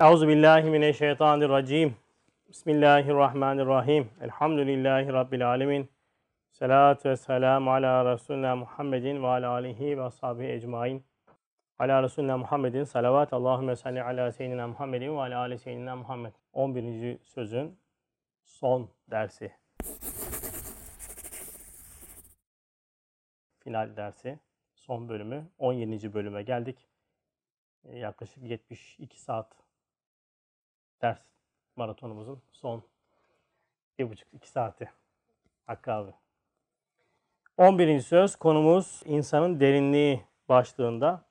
Euzu billahi mineşşeytanirracim. Bismillahirrahmanirrahim. Elhamdülillahi rabbil alamin. Salatu ve selamu ala Resulina Muhammedin ve ala alihi ve ashabihi ecmaîn. Ala Resulina Muhammedin salavat. Allahümme salli ala seyyidina Muhammedin ve ala ali seyyidina Muhammed. 11. sözün son dersi. Final dersi. Son bölümü. 17. bölüme geldik. Yaklaşık 72 saat ders maratonumuzun son 1,5-2 saati. Hakkı abi. 11. söz konumuz insanın derinliği başlığında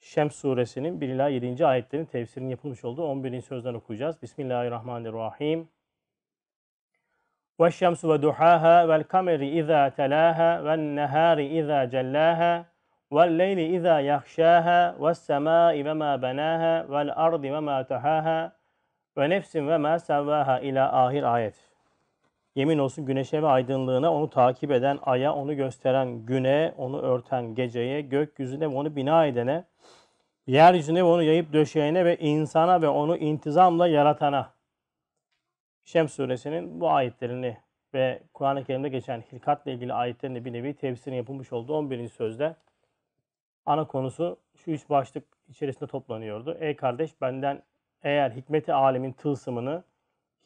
Şems suresinin 1 ila 7. ayetlerin tefsirinin yapılmış olduğu 11. sözden okuyacağız. Bismillahirrahmanirrahim. Ve şemsu ve duhaha vel kameri izâ telâha vel nehâri izâ cellâha وَاللَّيْلِ إِذَا يَغْشَاهَا وَالسَّمَاءِ وَمَا بَنَاهَا وَالْأَرْضِ وَمَا تَحَاهَا وَنَفْسٍ وَمَا سَوَّاهَا ila ahir ayet. Yemin olsun güneşe ve aydınlığına, onu takip eden aya, onu gösteren güne, onu örten geceye, gökyüzüne ve onu bina edene, yeryüzüne ve onu yayıp döşeyene ve insana ve onu intizamla yaratana. Şems suresinin bu ayetlerini ve Kur'an-ı Kerim'de geçen hilkatla ilgili ayetlerin de bir nevi tefsirini yapılmış olduğu 11. sözde ana konusu şu üç başlık içerisinde toplanıyordu. Ey kardeş benden eğer hikmeti alemin tılsımını,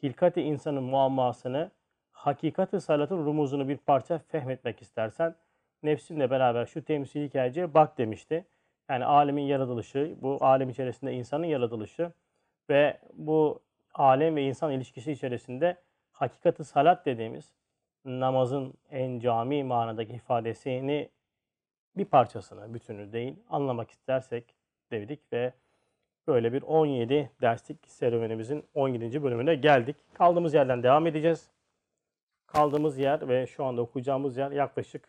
hilkati insanın muammasını, hakikati salatın rumuzunu bir parça fehmetmek istersen nefsinle beraber şu temsili hikayeye bak demişti. Yani alemin yaratılışı, bu alem içerisinde insanın yaratılışı ve bu alem ve insan ilişkisi içerisinde hakikati salat dediğimiz namazın en cami manadaki ifadesini bir parçasını, bütünü değil anlamak istersek dedik ve böyle bir 17 derslik serüvenimizin 17. bölümüne geldik. Kaldığımız yerden devam edeceğiz. Kaldığımız yer ve şu anda okuyacağımız yer yaklaşık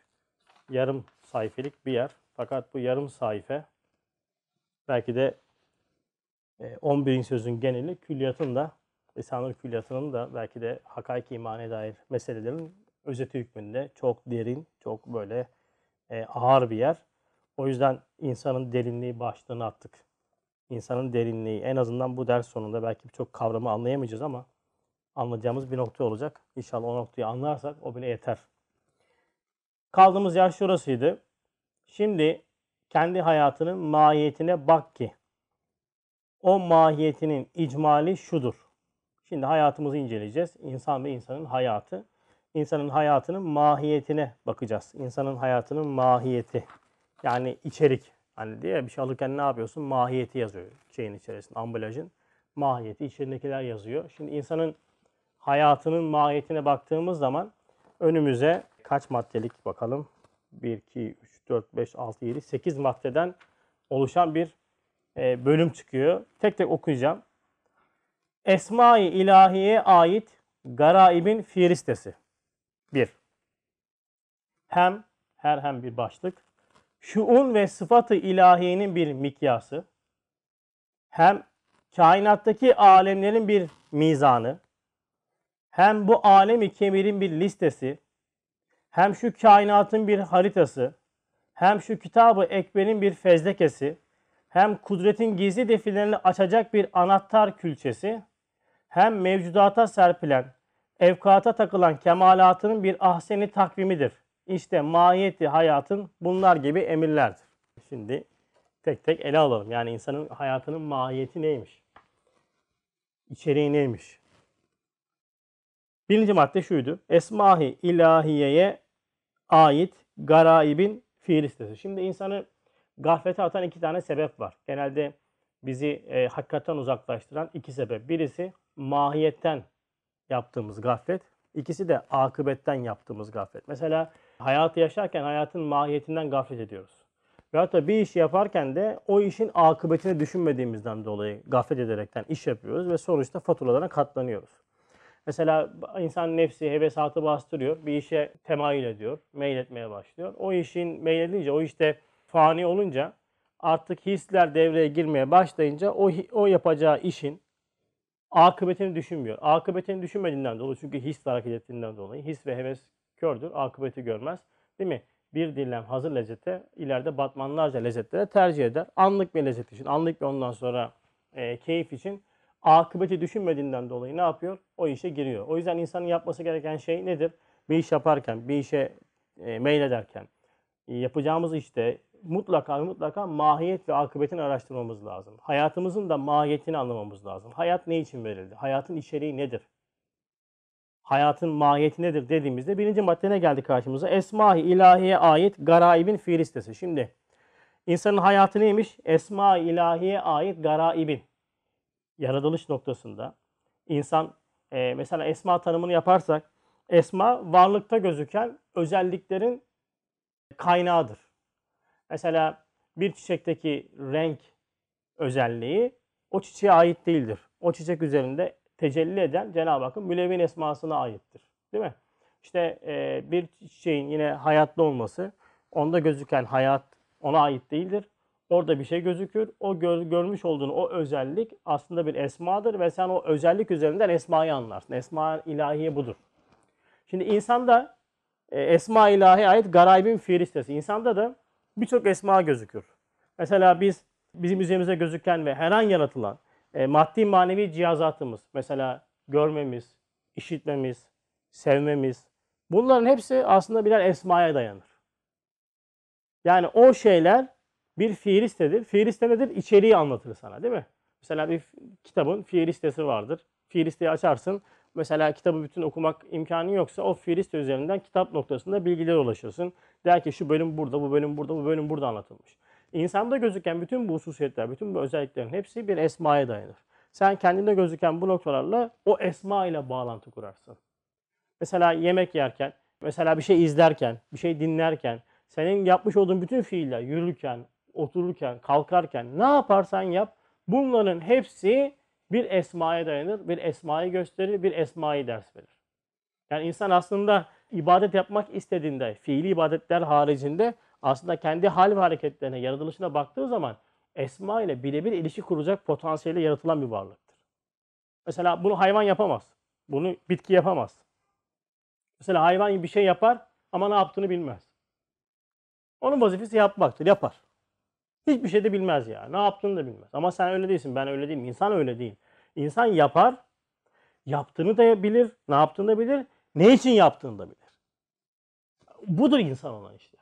yarım sayfelik bir yer. Fakat bu yarım sayfa belki de e, 11. sözün geneli külliyatın da Lisanül Külliyatı'nın da belki de hakaiki imane dair meselelerin özeti hükmünde çok derin, çok böyle e, ağır bir yer. O yüzden insanın derinliği başlığını attık. İnsanın derinliği en azından bu ders sonunda belki birçok kavramı anlayamayacağız ama anlayacağımız bir nokta olacak. İnşallah o noktayı anlarsak o bile yeter. Kaldığımız yer şurasıydı. Şimdi kendi hayatının mahiyetine bak ki o mahiyetinin icmali şudur. Şimdi hayatımızı inceleyeceğiz. İnsan ve insanın hayatı. İnsanın hayatının mahiyetine bakacağız. İnsanın hayatının mahiyeti. Yani içerik. Hani diye bir şey alırken ne yapıyorsun? Mahiyeti yazıyor şeyin içerisinde, ambalajın. Mahiyeti, içerindekiler yazıyor. Şimdi insanın hayatının mahiyetine baktığımız zaman önümüze kaç maddelik bakalım? 1, 2, 3, 4, 5, 6, 7, 8 maddeden oluşan bir e, bölüm çıkıyor. Tek tek okuyacağım. Esma-i ilahiye ait garaibin firistesi. 1. Hem, her hem bir başlık. Şuun ve sıfatı ilahiyenin bir mikyası. Hem kainattaki alemlerin bir mizanı. Hem bu alemi kemirin bir listesi. Hem şu kainatın bir haritası. Hem şu kitabı ekberin bir fezlekesi. Hem kudretin gizli defillerini açacak bir anahtar külçesi hem mevcudata serpilen, evkata takılan kemalatının bir ahseni takvimidir. İşte mahiyeti hayatın bunlar gibi emirlerdir. Şimdi tek tek ele alalım. Yani insanın hayatının mahiyeti neymiş? İçeriği neymiş? Birinci madde şuydu. Esmahi ilahiyeye ait garaibin fiil listesi. Şimdi insanı gaflete atan iki tane sebep var. Genelde bizi e, hakikaten uzaklaştıran iki sebep. Birisi mahiyetten yaptığımız gaflet. İkisi de akıbetten yaptığımız gaflet. Mesela hayatı yaşarken hayatın mahiyetinden gaflet ediyoruz. Veyahut da bir iş yaparken de o işin akıbetini düşünmediğimizden dolayı gaflet ederekten iş yapıyoruz ve sonuçta faturalarına katlanıyoruz. Mesela insan nefsi, hevesatı bastırıyor. Bir işe temayül ediyor, meyletmeye başlıyor. O işin meyledince, o işte fani olunca artık hisler devreye girmeye başlayınca o, o yapacağı işin akıbetini düşünmüyor. Akıbetini düşünmediğinden dolayı çünkü his hareket ettiğinden dolayı his ve heves kördür, akıbeti görmez. Değil mi? Bir dilem hazır lezzete ileride batmanlarca lezzetlere tercih eder. Anlık bir lezzet için, anlık bir ondan sonra e, keyif için akıbeti düşünmediğinden dolayı ne yapıyor? O işe giriyor. O yüzden insanın yapması gereken şey nedir? Bir iş yaparken, bir işe e, e, yapacağımız işte mutlaka mutlaka mahiyet ve akıbetini araştırmamız lazım. Hayatımızın da mahiyetini anlamamız lazım. Hayat ne için verildi? Hayatın içeriği nedir? Hayatın mahiyeti nedir dediğimizde birinci madde ne geldi karşımıza? Esma-i ilahiye ait garaibin fiil listesi. Şimdi insanın hayatı neymiş? Esma-i ilahiye ait garaibin. Yaratılış noktasında insan e, mesela esma tanımını yaparsak esma varlıkta gözüken özelliklerin kaynağıdır. Mesela bir çiçekteki renk özelliği o çiçeğe ait değildir. O çiçek üzerinde tecelli eden Cenab-ı Hakk'ın mülevvin esmasına aittir. Değil mi? İşte e, bir çiçeğin yine hayatta olması, onda gözüken hayat ona ait değildir. Orada bir şey gözükür. O gör, görmüş olduğun o özellik aslında bir esmadır ve sen o özellik üzerinden esmayı anlarsın. Esma ilahiye budur. Şimdi insanda e, esma ilahi ait garaybin fiil listesi. İnsanda da birçok esma gözükür. Mesela biz bizim üzerimize gözüken ve her an yaratılan e, maddi manevi cihazatımız, mesela görmemiz, işitmemiz, sevmemiz, bunların hepsi aslında birer esmaya dayanır. Yani o şeyler bir fiil listedir. Nedir? İçeriği anlatır sana değil mi? Mesela bir kitabın fiil vardır. Fiil açarsın. Mesela kitabı bütün okumak imkanı yoksa o fiil üzerinden kitap noktasında bilgilere ulaşırsın. Der ki şu bölüm burada, bu bölüm burada, bu bölüm burada anlatılmış. İnsanda gözüken bütün bu hususiyetler, bütün bu özelliklerin hepsi bir esmaya dayanır. Sen kendinde gözüken bu noktalarla o esma ile bağlantı kurarsın. Mesela yemek yerken, mesela bir şey izlerken, bir şey dinlerken, senin yapmış olduğun bütün fiiller, yürürken, otururken, kalkarken ne yaparsan yap, bunların hepsi bir esmaya dayanır, bir esmayı gösterir, bir esmayı ders verir. Yani insan aslında ibadet yapmak istediğinde, fiili ibadetler haricinde aslında kendi hal ve hareketlerine, yaratılışına baktığı zaman esma ile birebir ilişki kuracak potansiyeli yaratılan bir varlıktır. Mesela bunu hayvan yapamaz. Bunu bitki yapamaz. Mesela hayvan bir şey yapar ama ne yaptığını bilmez. Onun vazifesi yapmaktır, yapar. Hiçbir şey de bilmez ya. Ne yaptığını da bilmez. Ama sen öyle değilsin, ben öyle değilim. İnsan öyle değil. İnsan yapar, yaptığını da bilir, ne yaptığını da bilir, ne için yaptığını da bilir. Budur insan olan işte.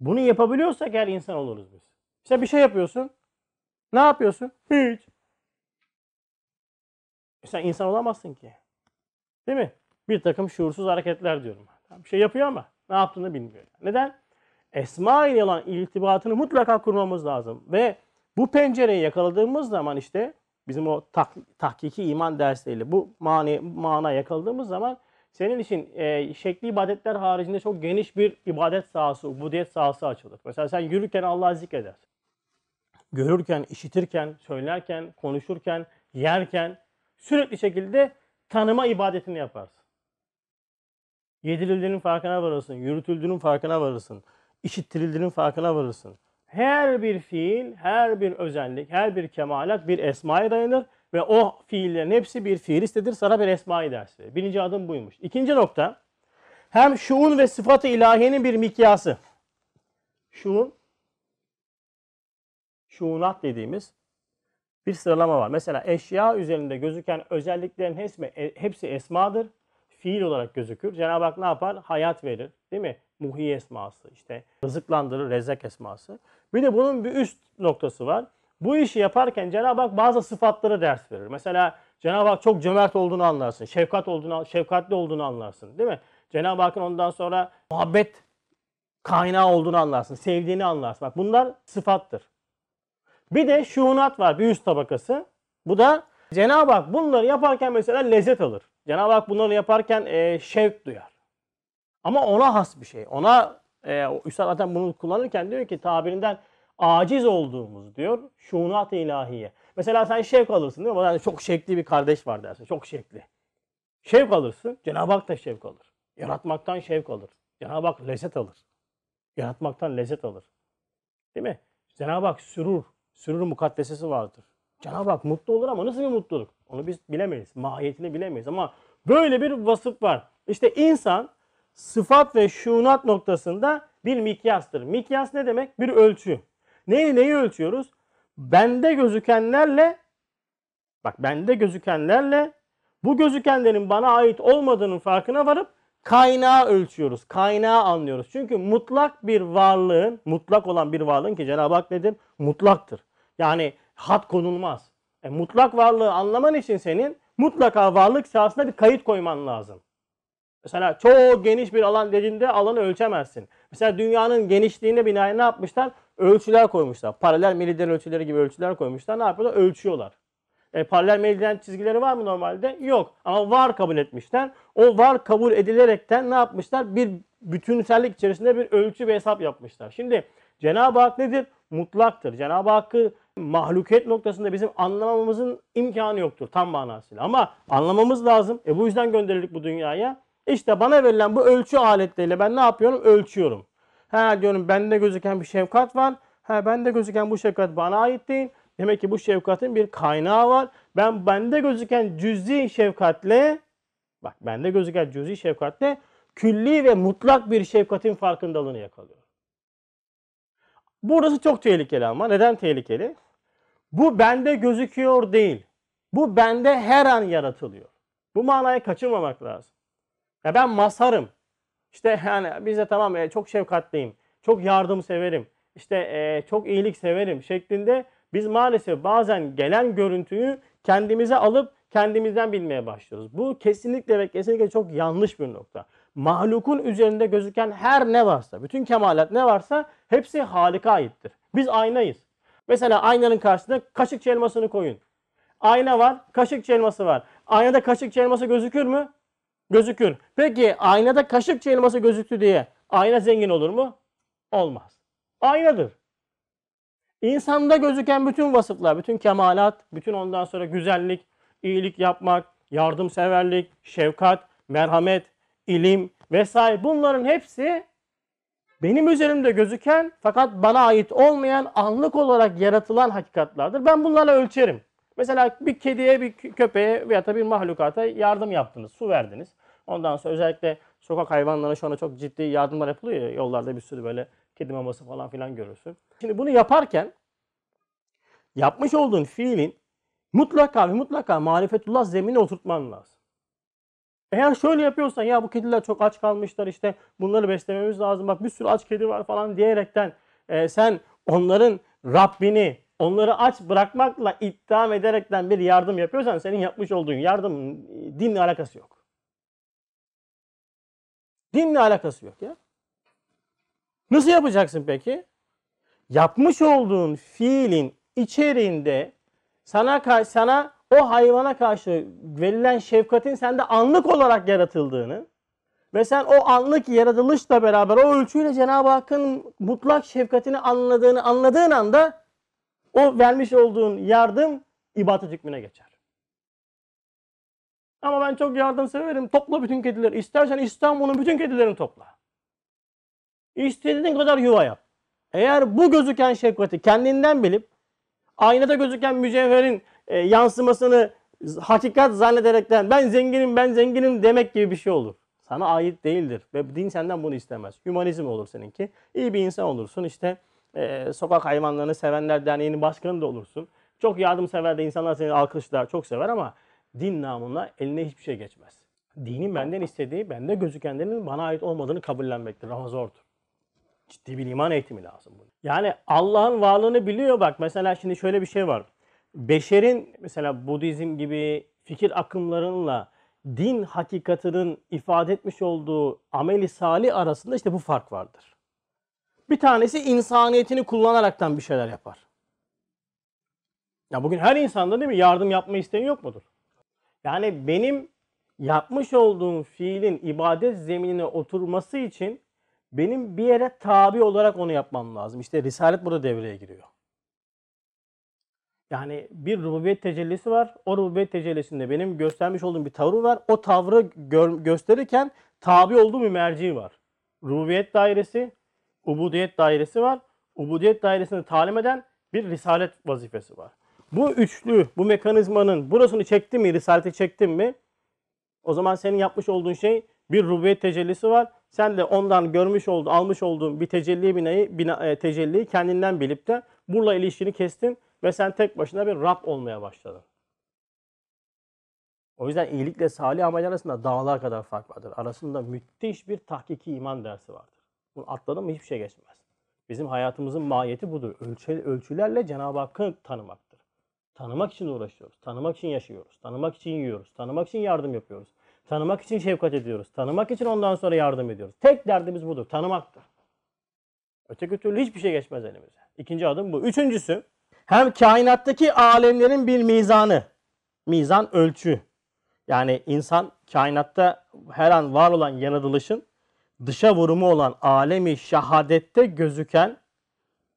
Bunu yapabiliyorsak eğer insan oluruz biz. İşte bir şey yapıyorsun. Ne yapıyorsun? Hiç. E sen insan olamazsın ki. Değil mi? Bir takım şuursuz hareketler diyorum. Bir şey yapıyor ama ne yaptığını bilmiyor. Neden? Esma ile olan irtibatını mutlaka kurmamız lazım. Ve bu pencereyi yakaladığımız zaman işte bizim o tak, tahkiki iman dersleriyle bu mani, mana yakaladığımız zaman senin için e, şekli ibadetler haricinde çok geniş bir ibadet sahası, ubudiyet sahası açılır. Mesela sen yürürken Allah'ı zikredersin. Görürken, işitirken, söylerken, konuşurken, yerken sürekli şekilde tanıma ibadetini yaparsın. Yedirildiğinin farkına varırsın, yürütüldüğünün farkına varırsın, işittirildiğinin farkına varırsın. Her bir fiil, her bir özellik, her bir kemalat bir esmaya dayanır ve o fiillerin hepsi bir fiil istedir. Sana bir esma-i ders verir. Birinci adım buymuş. İkinci nokta hem şuun ve sıfatı ilahiyenin bir mikyası. Şuun, şuunat dediğimiz bir sıralama var. Mesela eşya üzerinde gözüken özelliklerin hepsi, hepsi esmadır. Fiil olarak gözükür. Cenab-ı Hak ne yapar? Hayat verir. Değil mi? Muhi esması, işte rızıklandırır, rezek esması. Bir de bunun bir üst noktası var. Bu işi yaparken Cenab-ı Hak bazı sıfatları ders verir. Mesela Cenab-ı Hak çok cömert olduğunu anlarsın. Şefkat olduğunu, şefkatli olduğunu anlarsın. Değil mi? Cenab-ı Hakk'ın ondan sonra muhabbet kaynağı olduğunu anlarsın. Sevdiğini anlarsın. Bak bunlar sıfattır. Bir de şuunat var. Bir üst tabakası. Bu da Cenab-ı Hak bunları yaparken mesela lezzet alır. Cenab-ı Hak bunları yaparken e, şevk duyar. Ama ona has bir şey. Ona e, Üstad zaten bunu kullanırken diyor ki tabirinden aciz olduğumuz diyor şunat-ı ilahiye. Mesela sen şevk alırsın değil mi? Yani çok şevkli bir kardeş var dersin. Çok şevkli. Şevk alırsın. Cenab-ı Hak da şevk alır. Yaratmaktan şevk alır. Cenab-ı Hak lezzet alır. Yaratmaktan lezzet alır. Değil mi? Cenab-ı Hak sürur. Sürur mukaddesesi vardır. Cenab-ı Hak mutlu olur ama nasıl bir mutluluk? Onu biz bilemeyiz. Mahiyetini bilemeyiz ama böyle bir vasıf var. İşte insan sıfat ve şunat noktasında bir mikyastır. Mikyas ne demek? Bir ölçü. Neyi neyi ölçüyoruz? bende gözükenlerle bak bende gözükenlerle bu gözükenlerin bana ait olmadığının farkına varıp kaynağı ölçüyoruz. Kaynağı anlıyoruz. Çünkü mutlak bir varlığın, mutlak olan bir varlığın ki Cenab-ı Hak nedir? Mutlaktır. Yani hat konulmaz. E, mutlak varlığı anlaman için senin mutlaka varlık sahasında bir kayıt koyman lazım. Mesela çok geniş bir alan dediğinde alanı ölçemezsin. Mesela dünyanın genişliğine binaen ne yapmışlar? Ölçüler koymuşlar. Paralel meridyen ölçüleri gibi ölçüler koymuşlar. Ne yapıyorlar? Ölçüyorlar. E, paralel meridyen çizgileri var mı normalde? Yok. Ama var kabul etmişler. O var kabul edilerekten ne yapmışlar? Bir bütünsellik içerisinde bir ölçü ve hesap yapmışlar. Şimdi Cenab-ı Hak nedir? Mutlaktır. Cenab-ı Hakk'ı mahlukiyet noktasında bizim anlamamızın imkanı yoktur tam manasıyla. Ama anlamamız lazım. E bu yüzden gönderildik bu dünyaya. İşte bana verilen bu ölçü aletleriyle ben ne yapıyorum? Ölçüyorum. Ha diyorum bende gözüken bir şefkat var. Ha bende gözüken bu şefkat bana ait değil. Demek ki bu şefkatin bir kaynağı var. Ben bende gözüken cüzi şefkatle bak bende gözüken cüzi şefkatle külli ve mutlak bir şefkatin farkındalığını yakalıyorum. Burası çok tehlikeli ama. Neden tehlikeli? Bu bende gözüküyor değil. Bu bende her an yaratılıyor. Bu manayı kaçırmamak lazım. Ya ben masarım. İşte yani bize tamam e, çok şefkatliyim. Çok yardım severim. İşte e, çok iyilik severim şeklinde biz maalesef bazen gelen görüntüyü kendimize alıp kendimizden bilmeye başlıyoruz. Bu kesinlikle ve kesinlikle çok yanlış bir nokta. Mahlukun üzerinde gözüken her ne varsa, bütün kemalat ne varsa hepsi Halik'a aittir. Biz aynayız. Mesela aynanın karşısına kaşık elmasını koyun. Ayna var, kaşık elması var. Aynada kaşık elması gözükür mü? Gözükür. Peki aynada kaşık elması gözüktü diye ayna zengin olur mu? Olmaz. Aynadır. İnsanda gözüken bütün vasıflar, bütün kemalat, bütün ondan sonra güzellik, iyilik yapmak, yardımseverlik, şefkat, merhamet, ilim vesaire bunların hepsi benim üzerimde gözüken fakat bana ait olmayan anlık olarak yaratılan hakikatlardır. Ben bunlarla ölçerim. Mesela bir kediye, bir köpeğe veya da bir mahlukata yardım yaptınız, su verdiniz. Ondan sonra özellikle sokak hayvanlarına şu anda çok ciddi yardımlar yapılıyor ya, yollarda bir sürü böyle kedi maması falan filan görürsün. Şimdi bunu yaparken yapmış olduğun fiilin mutlaka ve mutlaka marifetullah zemine oturtman lazım. Eğer şöyle yapıyorsan ya bu kediler çok aç kalmışlar işte bunları beslememiz lazım bak bir sürü aç kedi var falan diyerekten e, sen onların Rabbini onları aç bırakmakla iddiam ederekten bir yardım yapıyorsan senin yapmış olduğun yardım dinle alakası yok. Dinle alakası yok ya. Nasıl yapacaksın peki? Yapmış olduğun fiilin içeriğinde sana sana o hayvana karşı verilen şefkatin sende anlık olarak yaratıldığını ve sen o anlık yaratılışla beraber o ölçüyle Cenab-ı Hakk'ın mutlak şefkatini anladığını anladığın anda o vermiş olduğun yardım ibadet hükmüne geçer. Ama ben çok yardım severim. Topla bütün kedileri. İstersen İstanbul'un bütün kedilerini topla. İstediğin kadar yuva yap. Eğer bu gözüken şefkati kendinden bilip aynada gözüken mücevherin e, yansımasını hakikat zannederekten ben zenginim ben zenginim demek gibi bir şey olur. Sana ait değildir ve din senden bunu istemez. Hümanizm olur seninki. İyi bir insan olursun işte e, sokak hayvanlarını sevenler derneğinin başkanı da olursun. Çok yardımsever de insanlar seni alkışlar çok sever ama din namına eline hiçbir şey geçmez. Dinin benden istediği bende gözükenlerin bana ait olmadığını kabullenmektir ama zordur. Ciddi bir iman eğitimi lazım. Yani Allah'ın varlığını biliyor bak. Mesela şimdi şöyle bir şey var. Beşerin mesela Budizm gibi fikir akımlarıyla din hakikatinin ifade etmiş olduğu ameli salih arasında işte bu fark vardır. Bir tanesi insaniyetini kullanaraktan bir şeyler yapar. Ya bugün her insanda değil mi yardım yapma isteği yok mudur? Yani benim yapmış olduğum fiilin ibadet zeminine oturması için benim bir yere tabi olarak onu yapmam lazım. İşte Risalet burada devreye giriyor. Yani bir rububiyet tecellisi var. O rububiyet tecellisinde benim göstermiş olduğum bir tavır var. O tavrı gör, gösterirken tabi olduğum bir merci var. Rububiyet dairesi, ubudiyet dairesi var. Ubudiyet dairesini talim eden bir risalet vazifesi var. Bu üçlü, bu mekanizmanın burasını çektim mi, risaleti çektim mi? O zaman senin yapmış olduğun şey bir rububiyet tecellisi var. Sen de ondan görmüş olduğun, almış olduğun bir tecelli binayı, bina, e, tecelliyi kendinden bilip de burla ilişkini kestin ve sen tek başına bir Rab olmaya başladın. O yüzden iyilikle salih amel arasında dağlar kadar fark vardır. Arasında müthiş bir tahkiki iman dersi vardır. Bunu atladın mı hiçbir şey geçmez. Bizim hayatımızın mahiyeti budur. Ölçü, ölçülerle Cenab-ı Hakk'ı tanımaktır. Tanımak için uğraşıyoruz. Tanımak için yaşıyoruz. Tanımak için yiyoruz. Tanımak için yardım yapıyoruz. Tanımak için şefkat ediyoruz. Tanımak için ondan sonra yardım ediyoruz. Tek derdimiz budur. Tanımaktır. Öteki türlü hiçbir şey geçmez elimize. İkinci adım bu. Üçüncüsü hem kainattaki alemlerin bir mizanı. Mizan ölçü. Yani insan kainatta her an var olan yaratılışın dışa vurumu olan alemi şahadette gözüken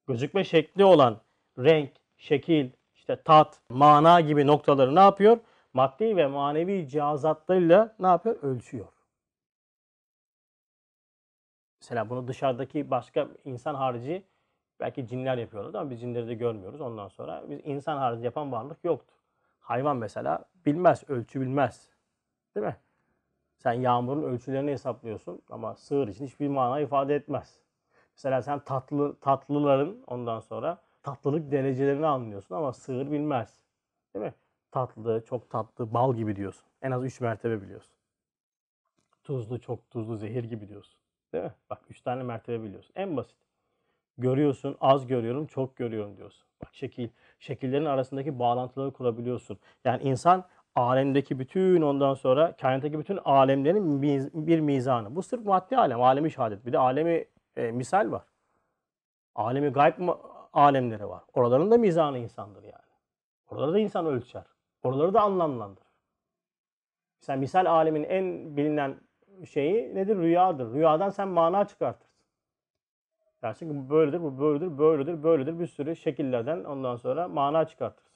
gözükme şekli olan renk, şekil, işte tat, mana gibi noktaları ne yapıyor? Maddi ve manevi cihazatlarıyla ne yapıyor? Ölçüyor. Mesela bunu dışarıdaki başka insan harici belki cinler yapıyorlar ama biz cinleri de görmüyoruz. Ondan sonra biz insan harici yapan varlık yoktur. Hayvan mesela bilmez, ölçü bilmez. Değil mi? Sen yağmurun ölçülerini hesaplıyorsun ama sığır için hiçbir mana ifade etmez. Mesela sen tatlı tatlıların ondan sonra tatlılık derecelerini anlıyorsun ama sığır bilmez. Değil mi? Tatlı, çok tatlı, bal gibi diyorsun. En az 3 mertebe biliyorsun. Tuzlu, çok tuzlu, zehir gibi diyorsun. Değil mi? Bak 3 tane mertebe biliyorsun. En basit. Görüyorsun, az görüyorum, çok görüyorum diyorsun. Bak şekil, şekillerin arasındaki bağlantıları kurabiliyorsun. Yani insan alemdeki bütün ondan sonra kainattaki bütün alemlerin bir mizanı. Bu sırf maddi alem, alemi şehadet. Bir de alemi e, misal var. Alemi gayb alemleri var. Oraların da mizanı insandır yani. Oraları da insan ölçer. Oraları da anlamlandırır. Mesela misal alemin en bilinen şeyi nedir? Rüyadır. Rüyadan sen mana çıkartırsın. Dersin ki bu böyledir, bu böyledir, böyledir, böyledir. Bir sürü şekillerden ondan sonra mana çıkartırsın.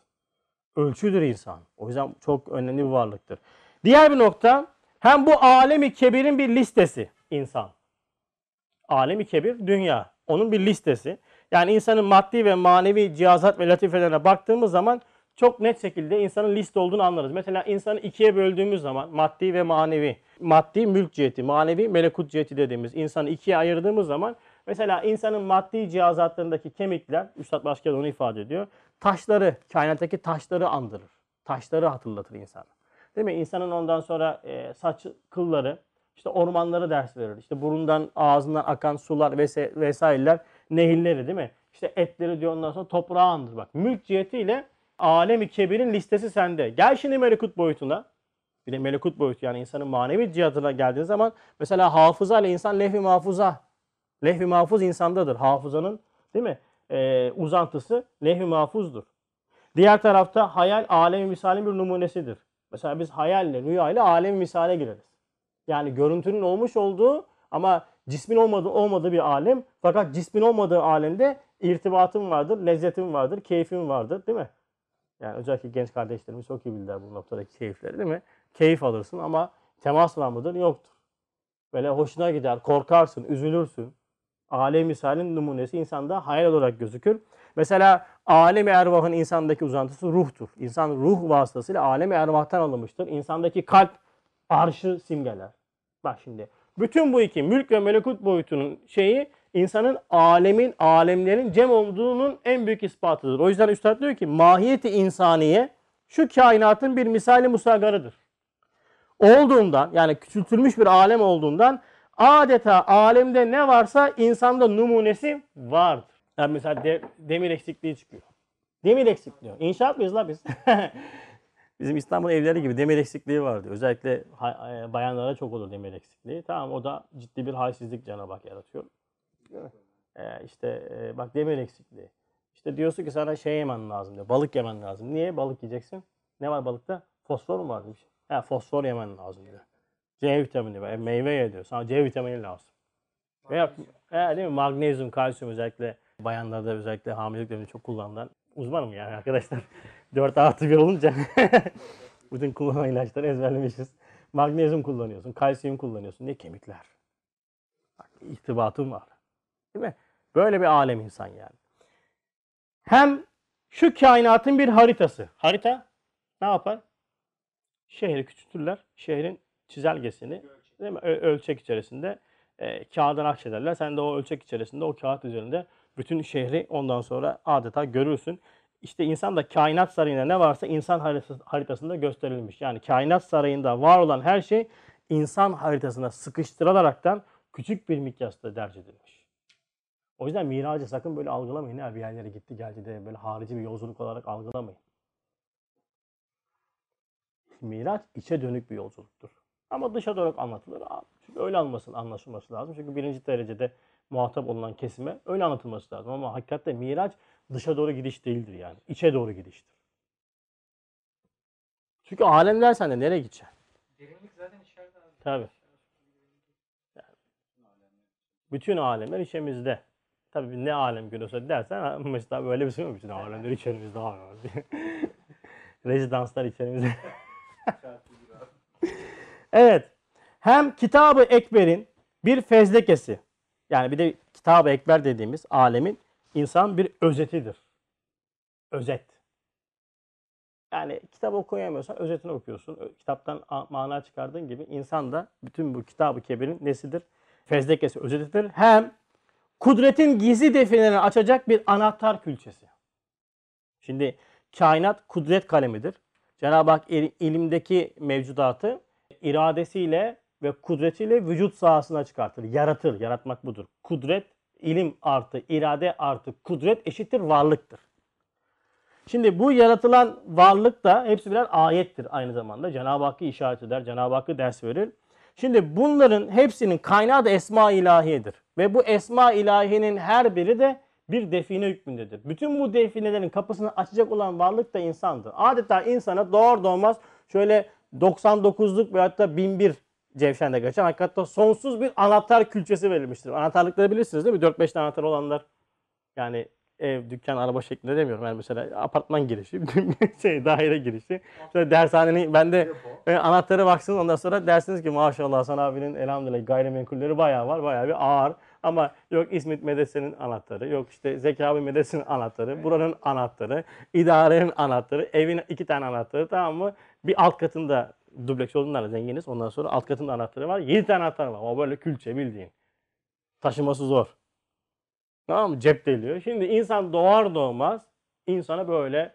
Ölçüdür insan. O yüzden çok önemli bir varlıktır. Diğer bir nokta hem bu alemi kebirin bir listesi insan. Alemi kebir dünya. Onun bir listesi. Yani insanın maddi ve manevi cihazat ve latifelerine baktığımız zaman çok net şekilde insanın liste olduğunu anlarız. Mesela insanı ikiye böldüğümüz zaman maddi ve manevi, maddi mülk ciheti, manevi melekut ciheti dediğimiz insanı ikiye ayırdığımız zaman mesela insanın maddi cihazatlarındaki kemikler, Üstad Başkan onu ifade ediyor. Taşları, kainattaki taşları andırır. Taşları hatırlatır insana. Değil mi? İnsanın ondan sonra e, saç kılları, işte ormanları ders verir. İşte burundan, ağzından akan sular vs- vesaireler, nehirleri değil mi? İşte etleri diyor ondan sonra toprağı andır. Bak mülk cihetiyle alemi kebirin listesi sende. Gel şimdi melekut boyutuna. Bir de melekut boyutu yani insanın manevi cihatına geldiğin zaman mesela hafıza ile insan lehvi mahfuza. Lehvi mahfuz insandadır. Hafızanın değil mi? Ee, uzantısı lehvi mahfuzdur. Diğer tarafta hayal alemi misalin bir numunesidir. Mesela biz hayalle, rüya ile alemi misale gireriz. Yani görüntünün olmuş olduğu ama cismin olmadığı olmadığı bir alem. Fakat cismin olmadığı alemde irtibatın vardır, lezzetin vardır, keyfin vardır değil mi? Yani özellikle genç kardeşlerimiz çok iyi bilirler bu noktadaki keyifleri değil mi? Keyif alırsın ama temas var mıdır? Yoktur. Böyle hoşuna gider, korkarsın, üzülürsün. Alem misalin numunesi insanda hayal olarak gözükür. Mesela alem ervahın insandaki uzantısı ruhtur. İnsan ruh vasıtasıyla alem ervahtan alınmıştır. İnsandaki kalp arşı simgeler. Bak şimdi bütün bu iki mülk ve melekut boyutunun şeyi insanın alemin, alemlerin cem olduğunun en büyük ispatıdır. O yüzden Üstad diyor ki mahiyeti insaniye şu kainatın bir misali musagarıdır. Olduğundan yani küçültülmüş bir alem olduğundan adeta alemde ne varsa insanda numunesi vardır. Yani mesela de- demir eksikliği çıkıyor. Demir eksikliği. İnşaat mıyız la biz? Bizim İstanbul evleri gibi demir eksikliği vardı. Özellikle e, bayanlara çok olur demir eksikliği. Tamam o da ciddi bir halsizlik Cenab-ı Hak yaratıyor. Ee, işte e, bak demir eksikliği. İşte diyorsun ki sana şey yemen lazım diyor. Balık yemen lazım. Niye balık yiyeceksin? Ne var balıkta? Fosfor mu var demiş. Ha fosfor yemen lazım diyor. C vitamini var. E, meyve ye diyor. Sana C vitamini lazım. Veya e, değil mi? Magnezyum, kalsiyum özellikle bayanlarda özellikle hamilelik döneminde çok kullanılan uzmanım yani arkadaşlar. 4 artı 1 olunca bütün kullanılan ilaçları ezberlemişiz. Magnezyum kullanıyorsun, kalsiyum kullanıyorsun. Ne kemikler. Bak, irtibatın var. Değil mi? Böyle bir alem insan yani. Hem şu kainatın bir haritası. Harita ne yapar? Şehri küçültürler. Şehrin çizelgesini değil mi? Ölçek içerisinde e, kağıda nakşederler. Sen de o ölçek içerisinde o kağıt üzerinde bütün şehri ondan sonra adeta görürsün. işte insan da kainat sarayında ne varsa insan haritası- haritasında gösterilmiş. Yani kainat sarayında var olan her şey insan haritasına sıkıştırılaraktan küçük bir mikyasta derc edilmiş. O yüzden miracı sakın böyle algılamayın. Ha, bir yerlere gitti geldi de böyle harici bir yolculuk olarak algılamayın. Miraç içe dönük bir yolculuktur. Ama dışa dönük anlatılır. Çünkü öyle anlasın, anlaşılması lazım. Çünkü birinci derecede muhatap olunan kesime öyle anlatılması lazım. Ama hakikatte Miraç dışa doğru gidiş değildir yani. İçe doğru gidiştir. Çünkü alem dersen de nereye gideceksin? Derinlik zaten içeride abi. Tabii. Bütün alemler içimizde. Tabii ne alem görüyorsa dersen mesela böyle bir şey mi? Bütün alemler içerimizde abi. Rezidanslar içerimizde. Evet. Hem Kitab-ı Ekber'in bir fezlekesi. Yani bir de Kitab-ı Ekber dediğimiz alemin insan bir özetidir. Özet. Yani kitap okuyamıyorsan özetini okuyorsun. Kitaptan mana çıkardığın gibi insan da bütün bu Kitab-ı Kebir'in nesidir? Fezlekesi, özetidir. Hem kudretin gizli definelerini açacak bir anahtar külçesi. Şimdi kainat kudret kalemidir. Cenab-ı Hak il- ilimdeki mevcudatı iradesiyle ve kudretiyle vücut sahasına çıkartır. Yaratır. Yaratmak budur. Kudret, ilim artı irade artı kudret eşittir varlıktır. Şimdi bu yaratılan varlık da hepsi birer ayettir aynı zamanda. Cenab-ı Hakk'ı işaret eder, Cenab-ı Hakk'ı ders verir. Şimdi bunların hepsinin kaynağı da esma ilahiyedir. Ve bu esma ilahinin her biri de bir define hükmündedir. Bütün bu definelerin kapısını açacak olan varlık da insandır. Adeta insana doğar doğmaz şöyle 99'luk veyahut da 1001 cevşende geçen hakikaten sonsuz bir anahtar külçesi verilmiştir. Anahtarlıkları bilirsiniz değil mi? 4-5 tane anahtar olanlar yani ev, dükkan, araba şeklinde demiyorum. Yani mesela apartman girişi, şey daire girişi. Şöyle dershanenin bende e, anahtarı baksın ondan sonra dersiniz ki maşallah Hasan abinin elhamdülillah gayrimenkulleri bayağı var. Bayağı bir ağır. Ama yok İsmet Medrese'nin anahtarı, yok işte Zeki abi Medrese'nin anahtarı, buranın anahtarı, idarenin anahtarı, evin iki tane anahtarı tamam mı? Bir alt katında dubleks olduğundan da zenginiz. Ondan sonra alt katında anahtarı var. Yedi tane anahtar var ama böyle külçe bildiğin. Taşıması zor. Tamam mı? Cep deliyor. Şimdi insan doğar doğmaz insana böyle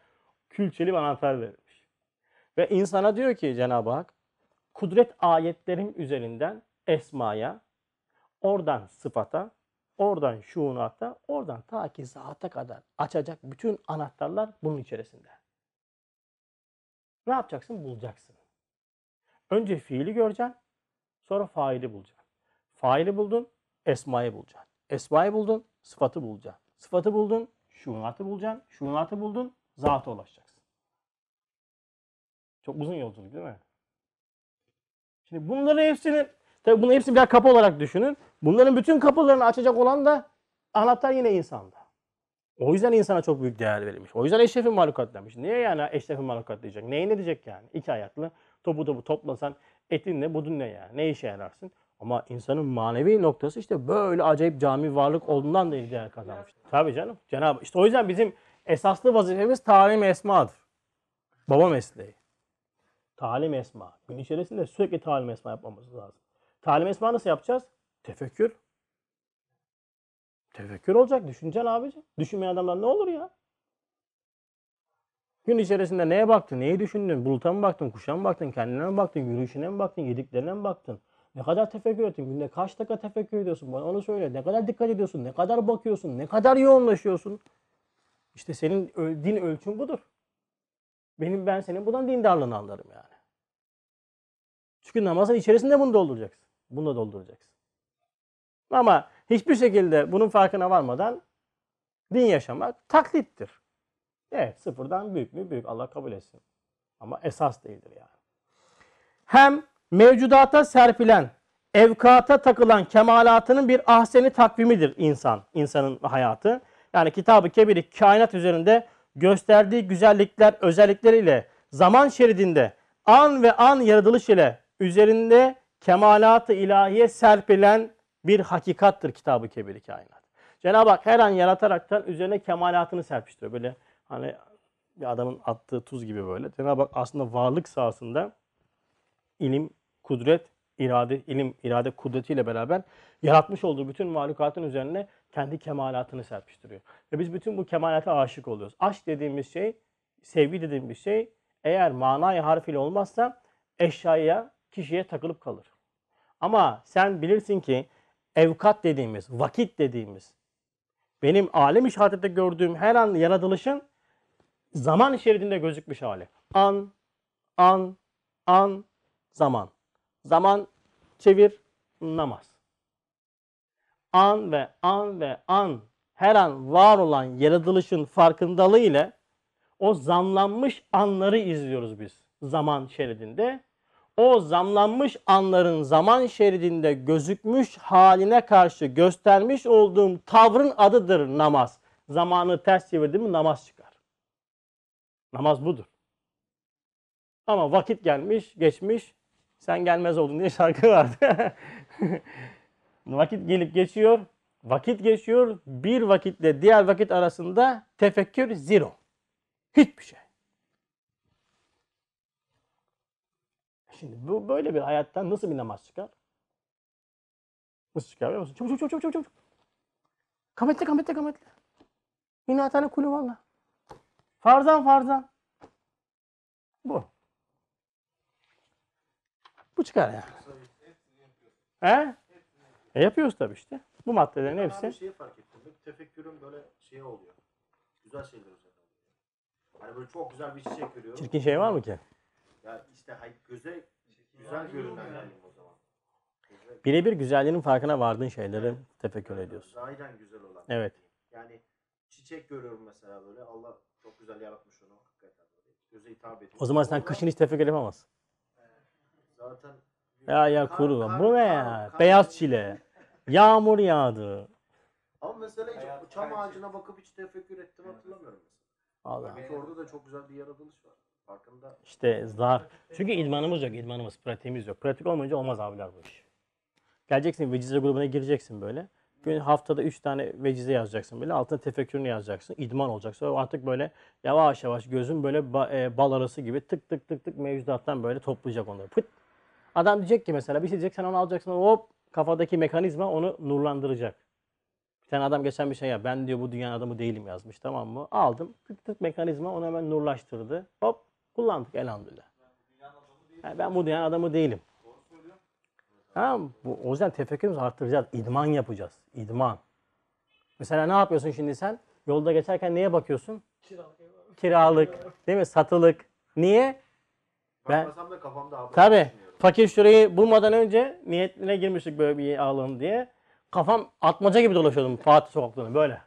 külçeli bir anahtar verilmiş. Ve insana diyor ki Cenab-ı Hak kudret ayetlerim üzerinden esmaya, oradan sıfata, oradan şuunata, oradan ta ki zata kadar açacak bütün anahtarlar bunun içerisinde. Ne yapacaksın? Bulacaksın. Önce fiili göreceksin, sonra faili bulacaksın. Faili buldun, esmayı bulacaksın. Esmayı buldun, sıfatı bulacaksın. Sıfatı buldun, şuunatı bulacaksın. Şuunatı buldun, zata ulaşacaksın. Çok uzun yolculuk değil mi? Şimdi bunların hepsini, tabii bunların hepsini birer kapı olarak düşünün. Bunların bütün kapılarını açacak olan da anahtar yine insanda. O yüzden insana çok büyük değer verilmiş. O yüzden eşrefin mahlukat demiş. Niye yani eşrefin mahlukat diyecek? Neyi ne diyecek yani? İki ayaklı topu topu toplasan etin ne budun ne yani? Ne işe yararsın? Ama insanın manevi noktası işte böyle acayip cami varlık olduğundan da değer kazanmış. Tabii canım. Cenab-ı işte o yüzden bizim esaslı vazifemiz talim esmadır. Baba mesleği. Talim esma. Gün içerisinde sürekli talim esma yapmamız lazım. Talim esma nasıl yapacağız? Tefekkür. Tefekkür olacak. Düşüneceksin abicim. Düşünmeyen adamlar ne olur ya? Gün içerisinde neye baktın? Neyi düşündün? Buluta mı baktın? Kuşa mı baktın? Kendine mi baktın? Yürüyüşüne mi baktın? Yediklerine mi baktın? Ne kadar tefekkür ettin? Günde kaç dakika tefekkür ediyorsun? Bana onu söyle. Ne kadar dikkat ediyorsun? Ne kadar bakıyorsun? Ne kadar yoğunlaşıyorsun? İşte senin din ölçün budur. Benim ben senin buradan dindarlığını anlarım yani. Çünkü namazın içerisinde bunu dolduracaksın. Bunu da dolduracaksın. Ama hiçbir şekilde bunun farkına varmadan din yaşamak taklittir. Evet sıfırdan büyük mü? Büyük. Allah kabul etsin. Ama esas değildir yani. Hem mevcudata serpilen, evkata takılan kemalatının bir ahseni takvimidir insan, insanın hayatı. Yani Kitab-ı Kebir'i kainat üzerinde gösterdiği güzellikler, özellikleriyle zaman şeridinde an ve an yaratılış ile üzerinde kemalat-ı ilahiye serpilen bir hakikattır Kitab-ı Kebir-i kainat. Cenab-ı Hak her an yarataraktan üzerine kemalatını serpiştiriyor. Böyle hani bir adamın attığı tuz gibi böyle. Cenab-ı Hak aslında varlık sahasında ilim, kudret, irade, ilim, irade kudretiyle beraber yaratmış olduğu bütün mahlukatın üzerine kendi kemalatını serpiştiriyor. Ve biz bütün bu kemalata aşık oluyoruz. Aşk dediğimiz şey, sevgi dediğimiz şey eğer manayı harfiyle olmazsa eşyaya, kişiye takılıp kalır. Ama sen bilirsin ki evkat dediğimiz, vakit dediğimiz, benim alem işaretinde gördüğüm her an yaratılışın zaman şeridinde gözükmüş hali. An, an, an, zaman. Zaman çevir, namaz. An ve an ve an her an var olan yaratılışın farkındalığı ile o zamlanmış anları izliyoruz biz zaman şeridinde. O zamlanmış anların zaman şeridinde gözükmüş haline karşı göstermiş olduğum tavrın adıdır namaz. Zamanı ters çevirdim mi namaz çıkar. Namaz budur. Ama vakit gelmiş, geçmiş. Sen gelmez oldun diye şarkı vardı. vakit gelip geçiyor. Vakit geçiyor. Bir vakitle diğer vakit arasında tefekkür zero. Hiçbir şey. Şimdi bu böyle bir hayattan nasıl bir namaz çıkar? Nasıl çıkar biliyor musun? Çabuk çabuk çabuk çabuk çabuk. Kametle kametle kametle. Yine atane kulü valla. Farzan farzan. Bu. Bu çıkar yani. He? E yapıyoruz tabii işte. Bu maddelerin Ben hepsi. abi şeyi fark ettim. Hep tefekkürüm böyle şey oluyor. Güzel şeyler oluyor. Hani böyle çok güzel bir çiçek görüyorum. Çirkin şey var mı ki? Ya işte hay göze güzel görünen yani o zaman. Birebir güzelliğinin farkına vardığın şeyleri tefekkür ediyorsun. Zahiden güzel olan. Evet. Yani çiçek görüyorum mesela böyle. Allah çok güzel yaratmış onu hakikaten böyle. Göze hitap ediyor. O zaman sen kışın hiç tefekkür yapamazsın. zaten Ya ya kuru. kar- Bu ne ya? kar- Beyaz çile. Yağmur yağdı. Ama mesela hiç Hayat- çam ağacına bakıp hiç tefekkür ettim hatırlamıyorum mesela. Allah. Orada da çok güzel bir yaratılış var. Farkında. İşte zar. Çünkü idmanımız yok, idmanımız, pratiğimiz yok. Pratik olmayınca olmaz abiler bu iş. Geleceksin vecize grubuna gireceksin böyle. Gün haftada 3 tane vecize yazacaksın böyle. Altına tefekkürünü yazacaksın. İdman olacak. Sonra artık böyle yavaş yavaş gözün böyle e, bal arası gibi tık tık tık tık mevzudattan böyle toplayacak onları. Pıt. Adam diyecek ki mesela bir şey diyecek sen onu alacaksın hop kafadaki mekanizma onu nurlandıracak. Bir tane adam geçen bir şey ya ben diyor bu dünyanın adamı değilim yazmış tamam mı? Aldım tık tık mekanizma onu hemen nurlaştırdı. Hop kullandık elhamdülillah. Ha, ben bu dünyanın adamı değilim. Tamam bu, O yüzden tefekkürümüzü arttıracağız. İdman yapacağız. İdman. Mesela ne yapıyorsun şimdi sen? Yolda geçerken neye bakıyorsun? Kiralık. Değil mi? Satılık. Niye? Ben- da kafamda haber Tabi. düşünüyorum. Fakir şurayı bulmadan önce niyetine girmiştik böyle bir alalım diye. Kafam atmaca gibi dolaşıyordum Fatih sokaklarında böyle.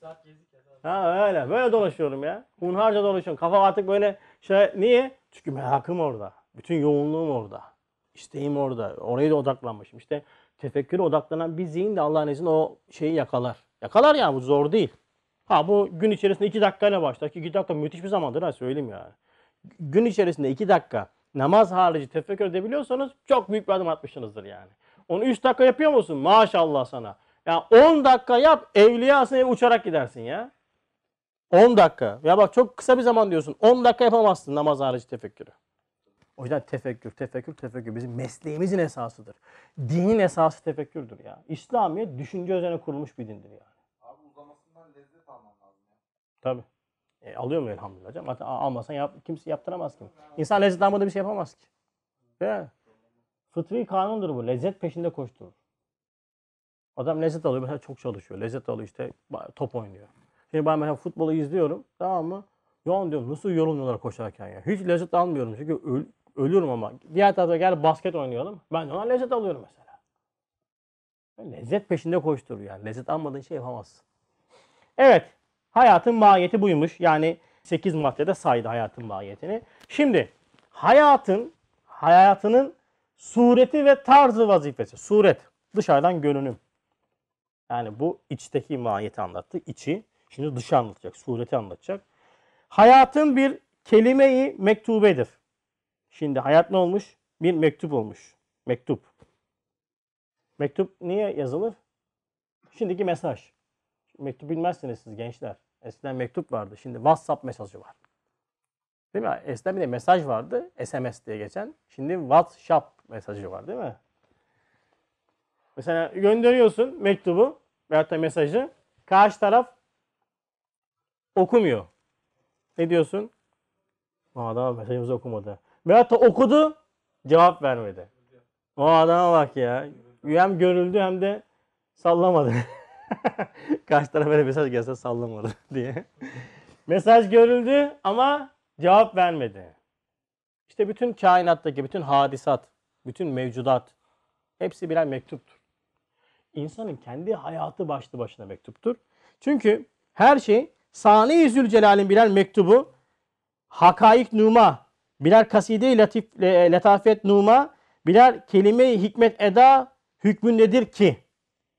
saat gezdik. Ha öyle. Böyle dolaşıyorum ya. Hunharca dolaşıyorum. Kafam artık böyle şey niye? Çünkü merakım orada. Bütün yoğunluğum orada. İsteğim orada. Oraya da odaklanmışım. İşte tefekküre odaklanan bir zihin de Allah'ın izniyle o şeyi yakalar. Yakalar ya bu zor değil. Ha bu gün içerisinde iki dakikayla başlar. ki iki dakika müthiş bir zamandır ha söyleyeyim yani. Gün içerisinde iki dakika namaz harici tefekkür edebiliyorsanız çok büyük bir adım atmışsınızdır yani. Onu 3 dakika yapıyor musun? Maşallah sana. Ya 10 dakika yap evliyasın eve uçarak gidersin ya. 10 dakika. Ya bak çok kısa bir zaman diyorsun. 10 dakika yapamazsın namaz harici tefekkürü. O yüzden tefekkür, tefekkür, tefekkür bizim mesleğimizin esasıdır. Dinin esası tefekkürdür ya. İslamiyet düşünce üzerine kurulmuş bir dindir yani. Abi uzamasından lezzet alman lazım. Tabii. E, alıyorum elhamdülillah canım. Hatta almasan yap, kimse yaptıramaz ki. İnsan lezzet almadığı bir şey yapamaz ki. Değil mi? Fıtri kanundur bu. Lezzet peşinde koşturur. Adam lezzet alıyor. Mesela çok çalışıyor. Lezzet alıyor işte top oynuyor. Şimdi ben mesela futbolu izliyorum. Tamam mı? Ya diyorum nasıl yorulmuyorlar koşarken ya. Hiç lezzet almıyorum çünkü öl- ölüyorum ama. Diğer tarafta gel basket oynayalım. Ben ona lezzet alıyorum mesela. Lezzet peşinde koşturuyor yani. Lezzet almadığın şey yapamazsın. Evet. Hayatın mahiyeti buymuş. Yani 8 maddede saydı hayatın mahiyetini. Şimdi hayatın hayatının sureti ve tarzı vazifesi. Suret dışarıdan görünüm. Yani bu içteki mahiyeti anlattı. içi. Şimdi dışı anlatacak. Sureti anlatacak. Hayatın bir kelime-i mektubedir. Şimdi hayat ne olmuş? Bir mektup olmuş. Mektup. Mektup niye yazılır? Şimdiki mesaj. Mektup bilmezsiniz siz gençler. Eskiden mektup vardı. Şimdi WhatsApp mesajı var. Değil mi? Eskiden bir de mesaj vardı. SMS diye geçen. Şimdi WhatsApp mesajı var değil mi? Mesela gönderiyorsun mektubu veyahut da mesajı. Karşı taraf okumuyor. Ne diyorsun? O adam mesajımızı okumadı. Veyahut da okudu, cevap vermedi. O adama bak ya. Hem görüldü hem de sallamadı. Karşı tarafa böyle mesaj gelse sallamadı diye. mesaj görüldü ama cevap vermedi. İşte bütün kainattaki bütün hadisat, bütün mevcudat hepsi birer mektuptur. İnsanın kendi hayatı başlı başına mektuptur. Çünkü her şey Sani-i Zülcelal'in birer mektubu, hakaik numa, birer kaside-i latif, le- letafet numa, birer kelime-i hikmet eda hükmü nedir ki?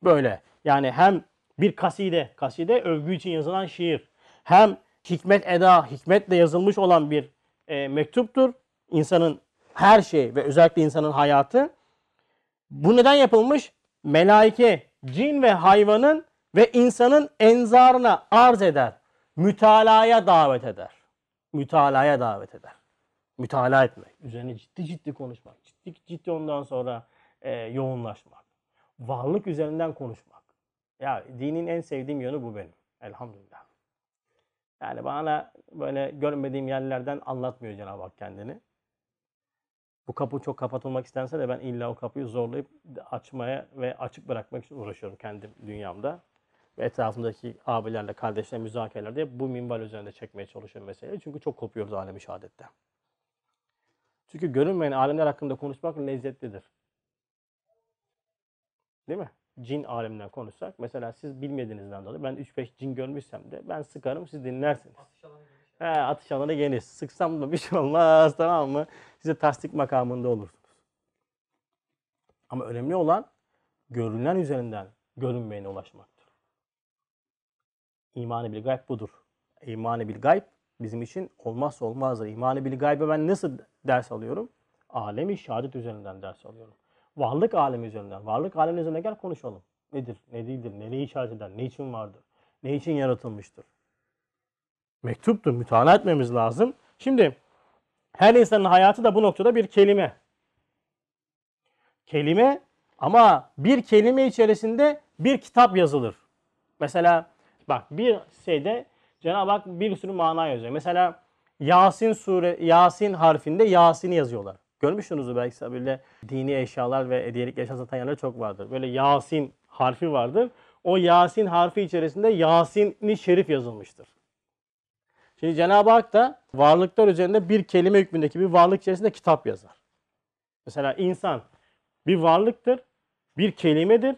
Böyle. Yani hem bir kaside, kaside övgü için yazılan şiir. Hem hikmet eda, hikmetle yazılmış olan bir e, mektuptur. İnsanın her şey ve özellikle insanın hayatı. Bu neden yapılmış? Melaike, cin ve hayvanın ve insanın enzarına arz eder. Mütalaya davet eder. Mütalaya davet eder. Mütalaa etmek. Üzerine ciddi ciddi konuşmak. Ciddi ciddi ondan sonra e, yoğunlaşmak. Varlık üzerinden konuşmak. Ya dinin en sevdiğim yönü bu benim. Elhamdülillah. Yani bana böyle görmediğim yerlerden anlatmıyor Cenab-ı Hak kendini. Bu kapı çok kapatılmak istense de ben illa o kapıyı zorlayıp açmaya ve açık bırakmak için uğraşıyorum kendi dünyamda. Ve etrafımdaki abilerle, kardeşlerle müzakerelerde bu minval üzerinde çekmeye çalışıyorum meseleyi. Çünkü çok kopuyoruz alemi şehadette. Çünkü görünmeyen alemler hakkında konuşmak lezzetlidir. Değil mi? Cin aleminden konuşsak. Mesela siz bilmediğinizden dolayı ben 3-5 cin görmüşsem de ben sıkarım siz dinlersiniz. Atış alanı geniş. He, atış alanı geniş. Sıksam da bir şey olmaz tamam mı? Size tasdik makamında olursunuz. Ama önemli olan görünen üzerinden görünmeyene ulaşmaktır. İmanı bil gayb budur. İmanı bil gayb bizim için olmazsa olmazdır. İmanı bil gaybe ben nasıl ders alıyorum? Alemi şehadet üzerinden ders alıyorum. Varlık alemi üzerinden. Varlık alemi üzerinden gel konuşalım. Nedir, ne değildir, neyi işaret eder, ne için vardır, ne için yaratılmıştır? mektuptur. Mütalaa etmemiz lazım. Şimdi her insanın hayatı da bu noktada bir kelime. Kelime ama bir kelime içerisinde bir kitap yazılır. Mesela bak bir şeyde Cenab-ı Hak bir sürü mana yazıyor. Mesela Yasin sure Yasin harfinde Yasin'i yazıyorlar. Görmüşsünüzdür belki böyle dini eşyalar ve hediyelik eşya satan yerler çok vardır. Böyle Yasin harfi vardır. O Yasin harfi içerisinde Yasin-i Şerif yazılmıştır. Şimdi Cenab-ı Hak da varlıklar üzerinde bir kelime hükmündeki bir varlık içerisinde kitap yazar. Mesela insan bir varlıktır, bir kelimedir.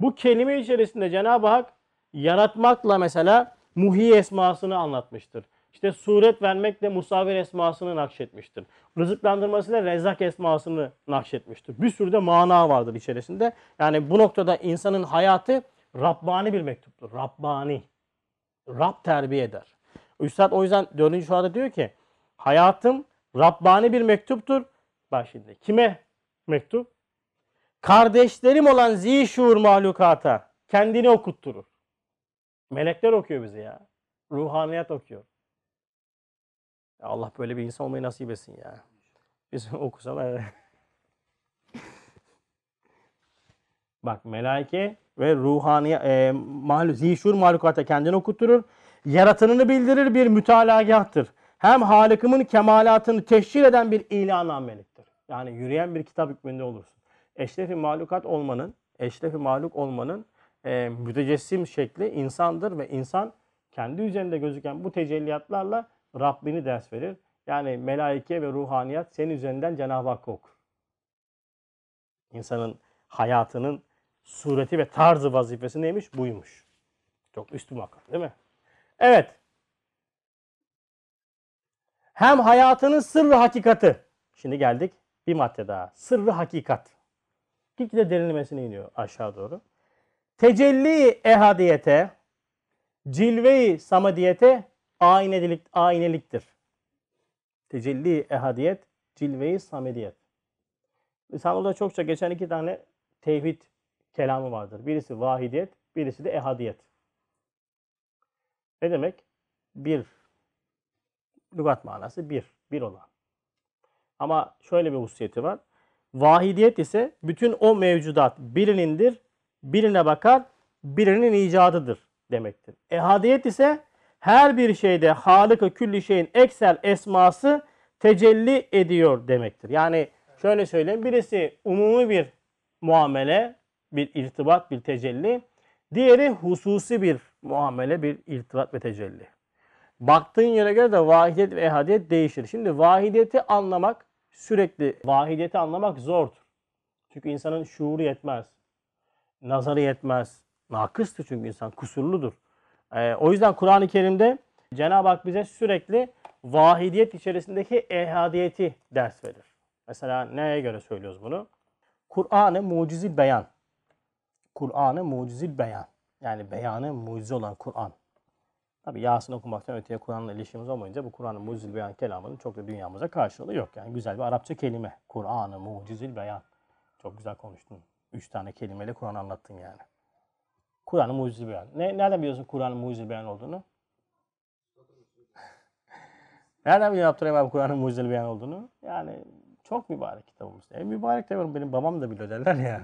Bu kelime içerisinde Cenab-ı Hak yaratmakla mesela muhi esmasını anlatmıştır. İşte suret vermekle musavir esmasını nakşetmiştir. Rızıklandırmasıyla rezzak esmasını nakşetmiştir. Bir sürü de mana vardır içerisinde. Yani bu noktada insanın hayatı Rabbani bir mektuptur. Rabbani. Rab terbiye eder. Üstad o yüzden 4. şuada diyor ki hayatım Rabbani bir mektuptur. Bak şimdi kime mektup? Kardeşlerim olan zişur mahlukata kendini okutturur. Melekler okuyor bizi ya. Ruhaniyat okuyor. Ya Allah böyle bir insan olmayı nasip etsin ya. Biz okusalar. Bak melaike ve ruhani e, mahluk, zişur mahlukata kendini okutturur. Yaratanını bildirir bir mütalagahtır. Hem Halık'ımın kemalatını teşhir eden bir ilanameliktir. Yani yürüyen bir kitap hükmünde olursun. Eşrefi mahlukat olmanın, eşrefi mahluk olmanın e, mütecessim şekli insandır ve insan kendi üzerinde gözüken bu tecelliyatlarla Rabbini ders verir. Yani melaike ve ruhaniyat senin üzerinden Cenab-ı Hakk'ı okur. İnsanın hayatının sureti ve tarzı vazifesi neymiş? Buymuş. Çok üstü makam değil mi? Evet. Hem hayatının sırrı hakikati. Şimdi geldik bir madde daha. Sırrı hakikat. Gitgide derinlemesine iniyor aşağı doğru. Tecelli ehadiyete, cilve-i samadiyete aynelik, ayneliktir. Tecelli ehadiyet, cilve-i samediyet. İstanbul'da çokça geçen iki tane tevhid kelamı vardır. Birisi vahidiyet, birisi de ehadiyet. Ne demek? Bir, Lügat manası bir, bir olan. Ama şöyle bir hususiyeti var. Vahidiyet ise bütün o mevcudat birinindir, birine bakar, birinin icadıdır demektir. Ehadiyet ise her bir şeyde Halık-ı külli şeyin eksel esması tecelli ediyor demektir. Yani şöyle söyleyeyim birisi umumi bir muamele, bir irtibat, bir tecelli. Diğeri hususi bir muamele, bir irtibat ve tecelli. Baktığın yere göre de vahidiyet ve ehadiyet değişir. Şimdi vahidiyeti anlamak sürekli vahidiyeti anlamak zordur. Çünkü insanın şuuru yetmez. Nazarı yetmez. Nakıstır çünkü insan kusurludur. Ee, o yüzden Kur'an-ı Kerim'de Cenab-ı Hak bize sürekli vahidiyet içerisindeki ehadiyeti ders verir. Mesela neye göre söylüyoruz bunu? Kur'an-ı mucizil beyan. Kur'an-ı mucizil beyan. Yani beyanı mucize olan Kur'an. Tabi Yasin okumaktan öteye Kur'an'la ilişkimiz olmayınca bu Kur'an-ı mucizil beyan kelamının çok da dünyamıza karşılığı yok. Yani güzel bir Arapça kelime. Kur'an-ı mucizil beyan. Çok güzel konuştun. Üç tane kelimeyle Kur'an anlattın yani. Kur'an-ı mucizil beyan. Ne, nereden biliyorsun Kur'an-ı mucizil beyan olduğunu? Nereden biliyorsun Abdurrahim abi Kur'an'ın mucizeli beyan olduğunu? Yani çok mübarek kitabımız. En mübarek de benim babam da biliyor derler ya.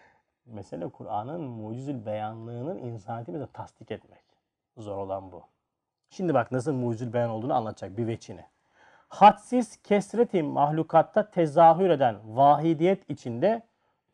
Mesele Kur'an'ın mucizül beyanlığının insaniyetimize tasdik etmek. Zor olan bu. Şimdi bak nasıl mucizül beyan olduğunu anlatacak bir veçini. Hadsiz kesreti mahlukatta tezahür eden vahidiyet içinde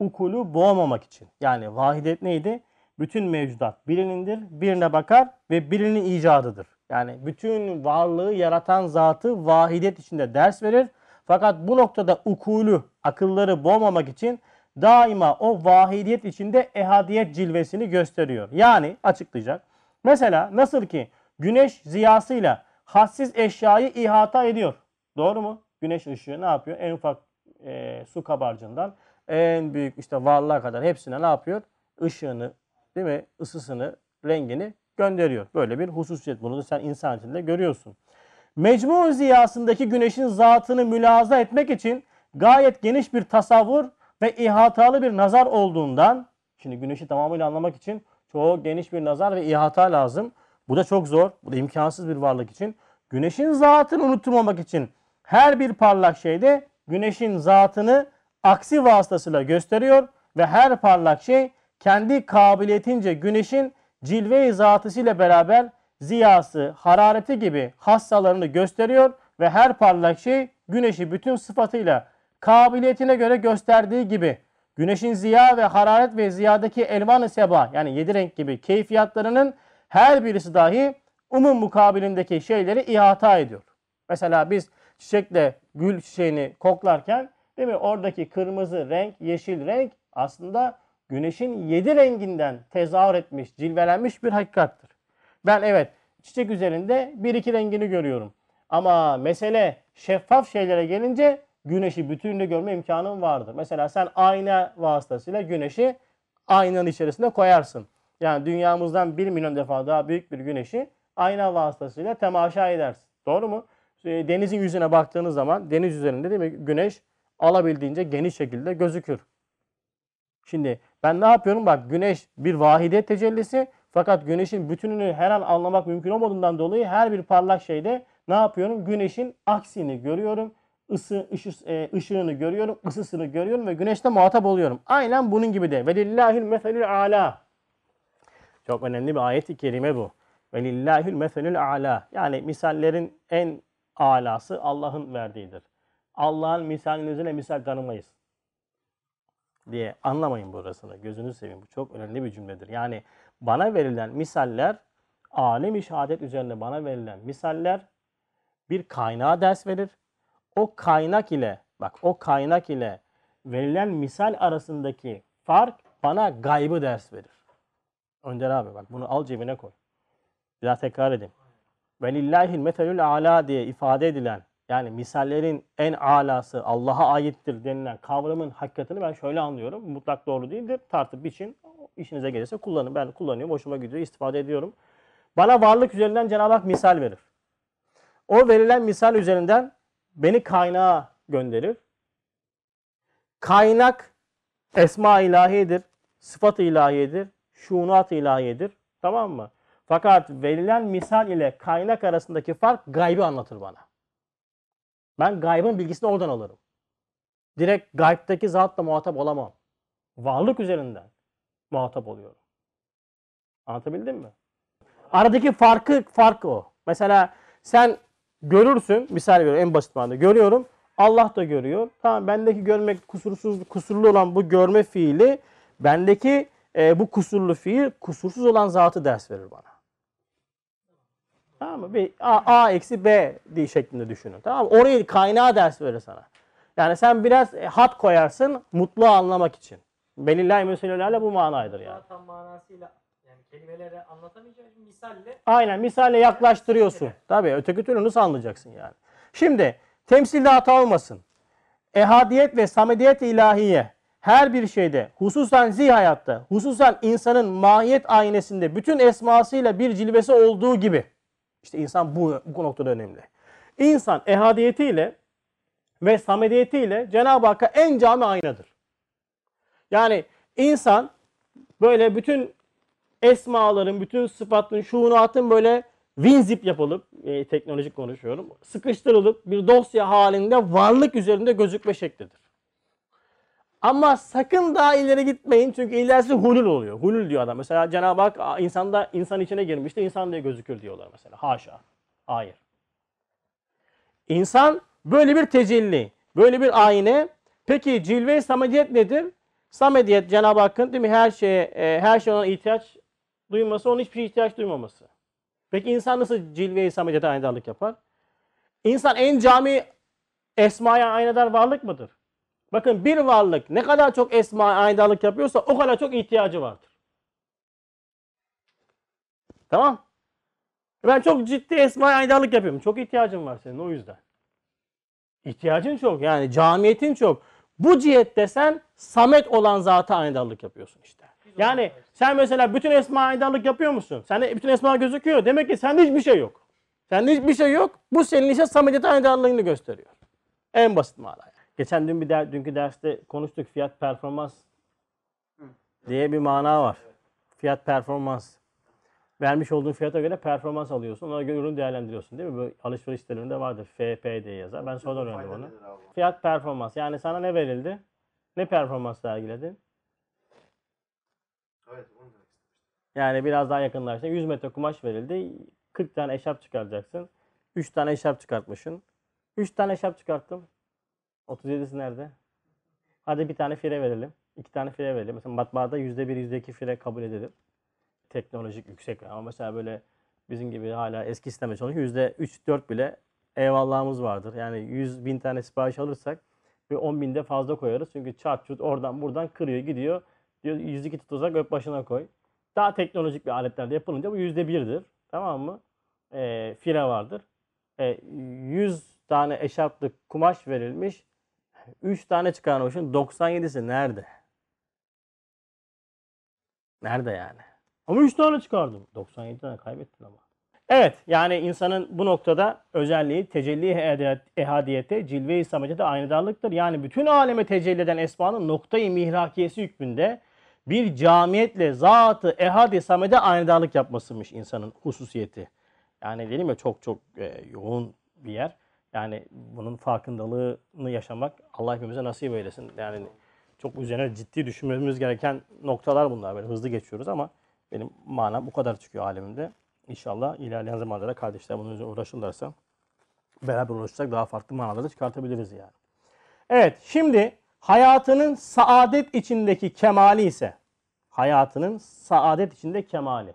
ukulu boğmamak için. Yani vahidiyet neydi? Bütün mevcudat birinindir, birine bakar ve birinin icadıdır. Yani bütün varlığı yaratan zatı vahidiyet içinde ders verir. Fakat bu noktada ukulu, akılları boğmamak için daima o vahidiyet içinde ehadiyet cilvesini gösteriyor. Yani açıklayacak. Mesela nasıl ki güneş ziyasıyla hassiz eşyayı ihata ediyor. Doğru mu? Güneş ışığı ne yapıyor? En ufak e, su kabarcığından en büyük işte varlığa kadar hepsine ne yapıyor? Işığını, değil mi? Isısını, rengini gönderiyor. Böyle bir hususiyet. Bunu da sen insan içinde görüyorsun. Mecmu ziyasındaki güneşin zatını mülaza etmek için gayet geniş bir tasavvur ve ihatalı bir nazar olduğundan şimdi güneşi tamamıyla anlamak için çok geniş bir nazar ve ihata lazım. Bu da çok zor. Bu da imkansız bir varlık için. Güneşin zatını unutturmamak için her bir parlak şeyde güneşin zatını aksi vasıtasıyla gösteriyor ve her parlak şey kendi kabiliyetince güneşin cilve-i zatısıyla beraber ziyası, harareti gibi hassalarını gösteriyor ve her parlak şey güneşi bütün sıfatıyla kabiliyetine göre gösterdiği gibi güneşin ziya ve hararet ve ziyadaki elvan-ı seba yani yedi renk gibi keyfiyatlarının her birisi dahi umum mukabilindeki şeyleri ihata ediyor. Mesela biz çiçekle gül çiçeğini koklarken değil mi oradaki kırmızı renk, yeşil renk aslında güneşin yedi renginden tezahür etmiş, cilvelenmiş bir hakikattir. Ben evet çiçek üzerinde bir iki rengini görüyorum. Ama mesele şeffaf şeylere gelince güneşi bütününde görme imkanım vardır. Mesela sen ayna vasıtasıyla güneşi aynanın içerisinde koyarsın. Yani dünyamızdan bir milyon defa daha büyük bir güneşi ayna vasıtasıyla temaşa edersin. Doğru mu? Ee, Denizin yüzüne baktığınız zaman deniz üzerinde değil mi güneş alabildiğince geniş şekilde gözükür. Şimdi ben ne yapıyorum? Bak güneş bir vahide tecellisi fakat güneşin bütününü her an anlamak mümkün olmadığından dolayı her bir parlak şeyde ne yapıyorum? Güneşin aksini görüyorum. Isı, ışık, e, ışığını görüyorum, ısısını görüyorum ve güneşte muhatap oluyorum. Aynen bunun gibi de. Ve lillahil meselül ala. Çok önemli bir ayet-i kerime bu. Ve lillahil meselül ala. Yani misallerin en alası Allah'ın verdiğidir. Allah'ın misalinin üzerine misal tanımayız diye anlamayın burasını. Gözünü seveyim. Bu çok önemli bir cümledir. Yani bana verilen misaller alem-i şehadet üzerine bana verilen misaller bir kaynağa ders verir. O kaynak ile bak o kaynak ile verilen misal arasındaki fark bana gaybı ders verir. Önder abi bak bunu al cebine koy. Bir daha tekrar edeyim. Ve lillahil metelül ala diye ifade edilen yani misallerin en alası Allah'a aittir denilen kavramın hakikatini ben şöyle anlıyorum. Mutlak doğru değildir. Tartıp biçin. işinize gelirse kullanın. Ben kullanıyorum. Hoşuma gidiyor. istifade ediyorum. Bana varlık üzerinden Cenab-ı Hak misal verir. O verilen misal üzerinden beni kaynağa gönderir. Kaynak esma ilahiyedir. Sıfat ilahiyedir. Şunat ilahiyedir. Tamam mı? Fakat verilen misal ile kaynak arasındaki fark gaybi anlatır bana. Ben gaybın bilgisini oradan alırım. Direkt gaybdaki zatla muhatap olamam. Varlık üzerinden muhatap oluyorum. Anlatabildim mi? Aradaki farkı fark o. Mesela sen görürsün, misal veriyorum en basit manada görüyorum. Allah da görüyor. Tamam bendeki görmek kusursuz kusurlu olan bu görme fiili bendeki e, bu kusurlu fiil kusursuz olan zatı ders verir bana. Tamam mı? Bir A, A eksi B diye şeklinde düşünün. Tamam mı? Orayı kaynağı ders verir sana. Yani sen biraz hat koyarsın mutlu anlamak için. Belirli meselelerle bu manaydır yani. Tam manasıyla yani kelimeleri anlatamayacağım misalle Aynen misalle yaklaştırıyorsun. Tabii öteki türlü nasıl anlayacaksın yani. Şimdi temsilde hata olmasın. Ehadiyet ve samediyet ilahiye her bir şeyde hususan zihayatta hususan insanın mahiyet aynesinde bütün esmasıyla bir cilvesi olduğu gibi işte insan bu, bu noktada önemli. İnsan ehadiyetiyle ve samediyetiyle Cenab-ı Hakk'a en cami aynadır. Yani insan böyle bütün esmaların, bütün sıfatların, şuunatın böyle winzip yapılıp, e, teknolojik konuşuyorum, sıkıştırılıp bir dosya halinde varlık üzerinde gözükme şeklidir. Ama sakın daha ileri gitmeyin çünkü ilerisi hulul oluyor. Hulul diyor adam. Mesela Cenab-ı Hak "Aa, insanda insan içine girmişti, insan diye gözükür diyorlar mesela. Haşa. Hayır. İnsan böyle bir tecelli, böyle bir ayna. Peki cilve-i samediyet nedir? Samediyet Cenab-ı Hakk'ın değil mi her şeye e, her şeye olan ihtiyaç duyması, onun hiçbir şeye ihtiyaç duymaması. Peki insan nasıl cilve-i samediyete aynadarlık yapar? İnsan en cami esmaya aynadar varlık mıdır? Bakın bir varlık ne kadar çok esmaya aynadarlık yapıyorsa o kadar çok ihtiyacı vardır. Tamam? Ben çok ciddi esmaya aynadarlık yapıyorum. Çok ihtiyacın var senin o yüzden. İhtiyacın çok yani camiyetin çok. Bu cihette sen samet olan zata aynadarlık yapıyorsun işte. Yani sen mesela bütün esma aynadarlık yapıyor musun? Sende bütün esma gözüküyor. Demek ki sende hiçbir şey yok. Sende hiçbir şey yok. Bu senin işte samediyet aynadarlığını gösteriyor. En basit manada. Geçen dün bir der, dünkü derste konuştuk fiyat performans diye bir mana var. Fiyat performans. Vermiş olduğun fiyata göre performans alıyorsun. Ona göre ürün değerlendiriyorsun değil mi? Bu alışveriş sitelerinde vardır. FP diye yazar. Ben sonradan öğrendim onu. Fiyat performans. Yani sana ne verildi? Ne performans sergiledin? Evet onu. Yani biraz daha yakınlaştın. 100 metre kumaş verildi. 40 tane eşarp çıkaracaksın. 3 tane eşarp çıkartmışsın. 3 tane eşarp çıkarttım. 37'si nerede? Hadi bir tane fire verelim. 2 tane fire verelim. Mesela matbaada %1, %2 fire kabul edilir. Teknolojik yüksek ama mesela böyle bizim gibi hala eski sisteme çalışıyor. %3-4 bile eyvallahımız vardır. Yani 100 bin tane sipariş alırsak ve 10 binde fazla koyarız. Çünkü çat çut oradan buradan kırıyor gidiyor. Diyor 102 tutacak öp başına koy. Daha teknolojik bir aletlerde yapılınca bu yüzde birdir. Tamam mı? E, fire vardır. E, 100 tane eşarplık kumaş verilmiş. 3 tane çıkarmışsın. 97'si nerede? Nerede yani? Ama 3 tane çıkardım. 97 tane kaybettin ama. Evet yani insanın bu noktada özelliği tecelli ehadiyete, cilve-i samedete aynadarlıktır. Yani bütün aleme tecelli eden esmanın noktayı mihrakiyesi hükmünde bir camiyetle zatı ehadi samede aynadarlık yapmasıymış insanın hususiyeti. Yani dedim ya çok çok e, yoğun bir yer. Yani bunun farkındalığını yaşamak Allah hepimize nasip eylesin. Yani çok üzerine ciddi düşünmemiz gereken noktalar bunlar. Böyle hızlı geçiyoruz ama benim manam bu kadar çıkıyor alemimde. İnşallah ilerleyen zamanlarda kardeşler bunun üzerine uğraşırlarsa beraber uğraşacak daha farklı manaları çıkartabiliriz yani. Evet şimdi hayatının saadet içindeki kemali ise hayatının saadet içinde kemali.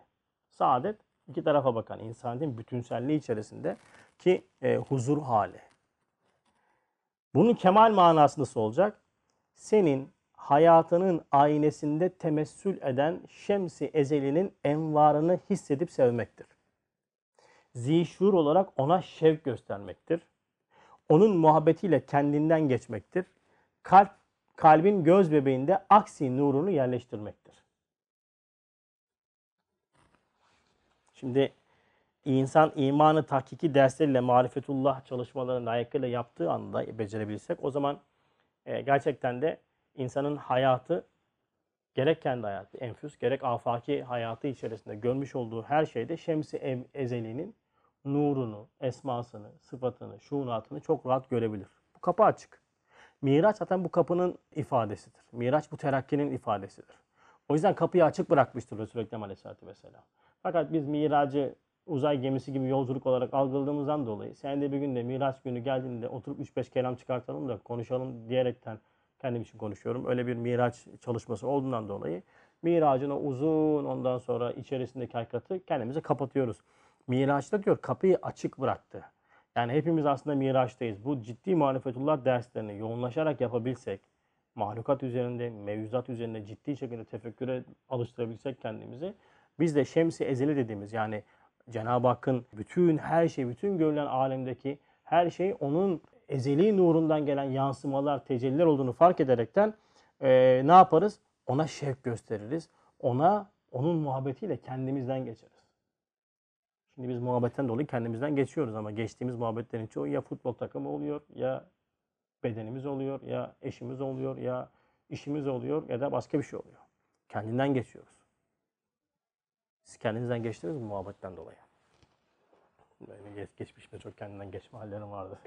Saadet iki tarafa bakan insanın bütünselliği içerisinde ki e, huzur hali. Bunun kemal manası nasıl olacak? Senin hayatının aynesinde temessül eden şemsi ezelinin envarını hissedip sevmektir. Zişur olarak ona şevk göstermektir. Onun muhabbetiyle kendinden geçmektir. Kalp, kalbin göz bebeğinde aksi nurunu yerleştirmektir. Şimdi insan imanı tahkiki dersleriyle marifetullah çalışmalarını layıkıyla yaptığı anda becerebilirsek o zaman e, gerçekten de insanın hayatı gerek kendi hayatı, enfüs, gerek afaki hayatı içerisinde görmüş olduğu her şeyde şemsi ev, ezeliğinin nurunu, esmasını, sıfatını, şuunatını çok rahat görebilir. Bu kapı açık. Miraç zaten bu kapının ifadesidir. Miraç bu terakkinin ifadesidir. O yüzden kapıyı açık bırakmıştır Resulü Ekrem Aleyhisselatü Vesselam. Fakat biz miracı uzay gemisi gibi yolculuk olarak algıladığımızdan dolayı sen de bir gün de Miraç günü geldiğinde oturup 3-5 kelam çıkartalım da konuşalım diyerekten kendim için konuşuyorum. Öyle bir Miraç çalışması olduğundan dolayı Miracın o uzun ondan sonra içerisindeki hakikati kendimize kapatıyoruz. Miraç'ta diyor kapıyı açık bıraktı. Yani hepimiz aslında Miraç'tayız. Bu ciddi marifetullah derslerini yoğunlaşarak yapabilsek, mahlukat üzerinde, mevzuat üzerinde ciddi şekilde tefekküre alıştırabilsek kendimizi, biz de şemsi ezeli dediğimiz yani Cenab-ı Hakk'ın bütün her şey, bütün görülen alemdeki her şey onun ezeli nurundan gelen yansımalar, tecelliler olduğunu fark ederekten eee, ne yaparız? Ona şevk gösteririz. Ona, onun muhabbetiyle kendimizden geçeriz. Şimdi biz muhabbetten dolayı kendimizden geçiyoruz ama geçtiğimiz muhabbetlerin çoğu ya futbol takımı oluyor ya bedenimiz oluyor ya eşimiz oluyor ya işimiz oluyor ya da başka bir şey oluyor. Kendinden geçiyoruz. Siz kendinizden geçtiniz mi muhabbetten dolayı? Benim geç, geçmişte çok kendinden geçme hallerim vardı.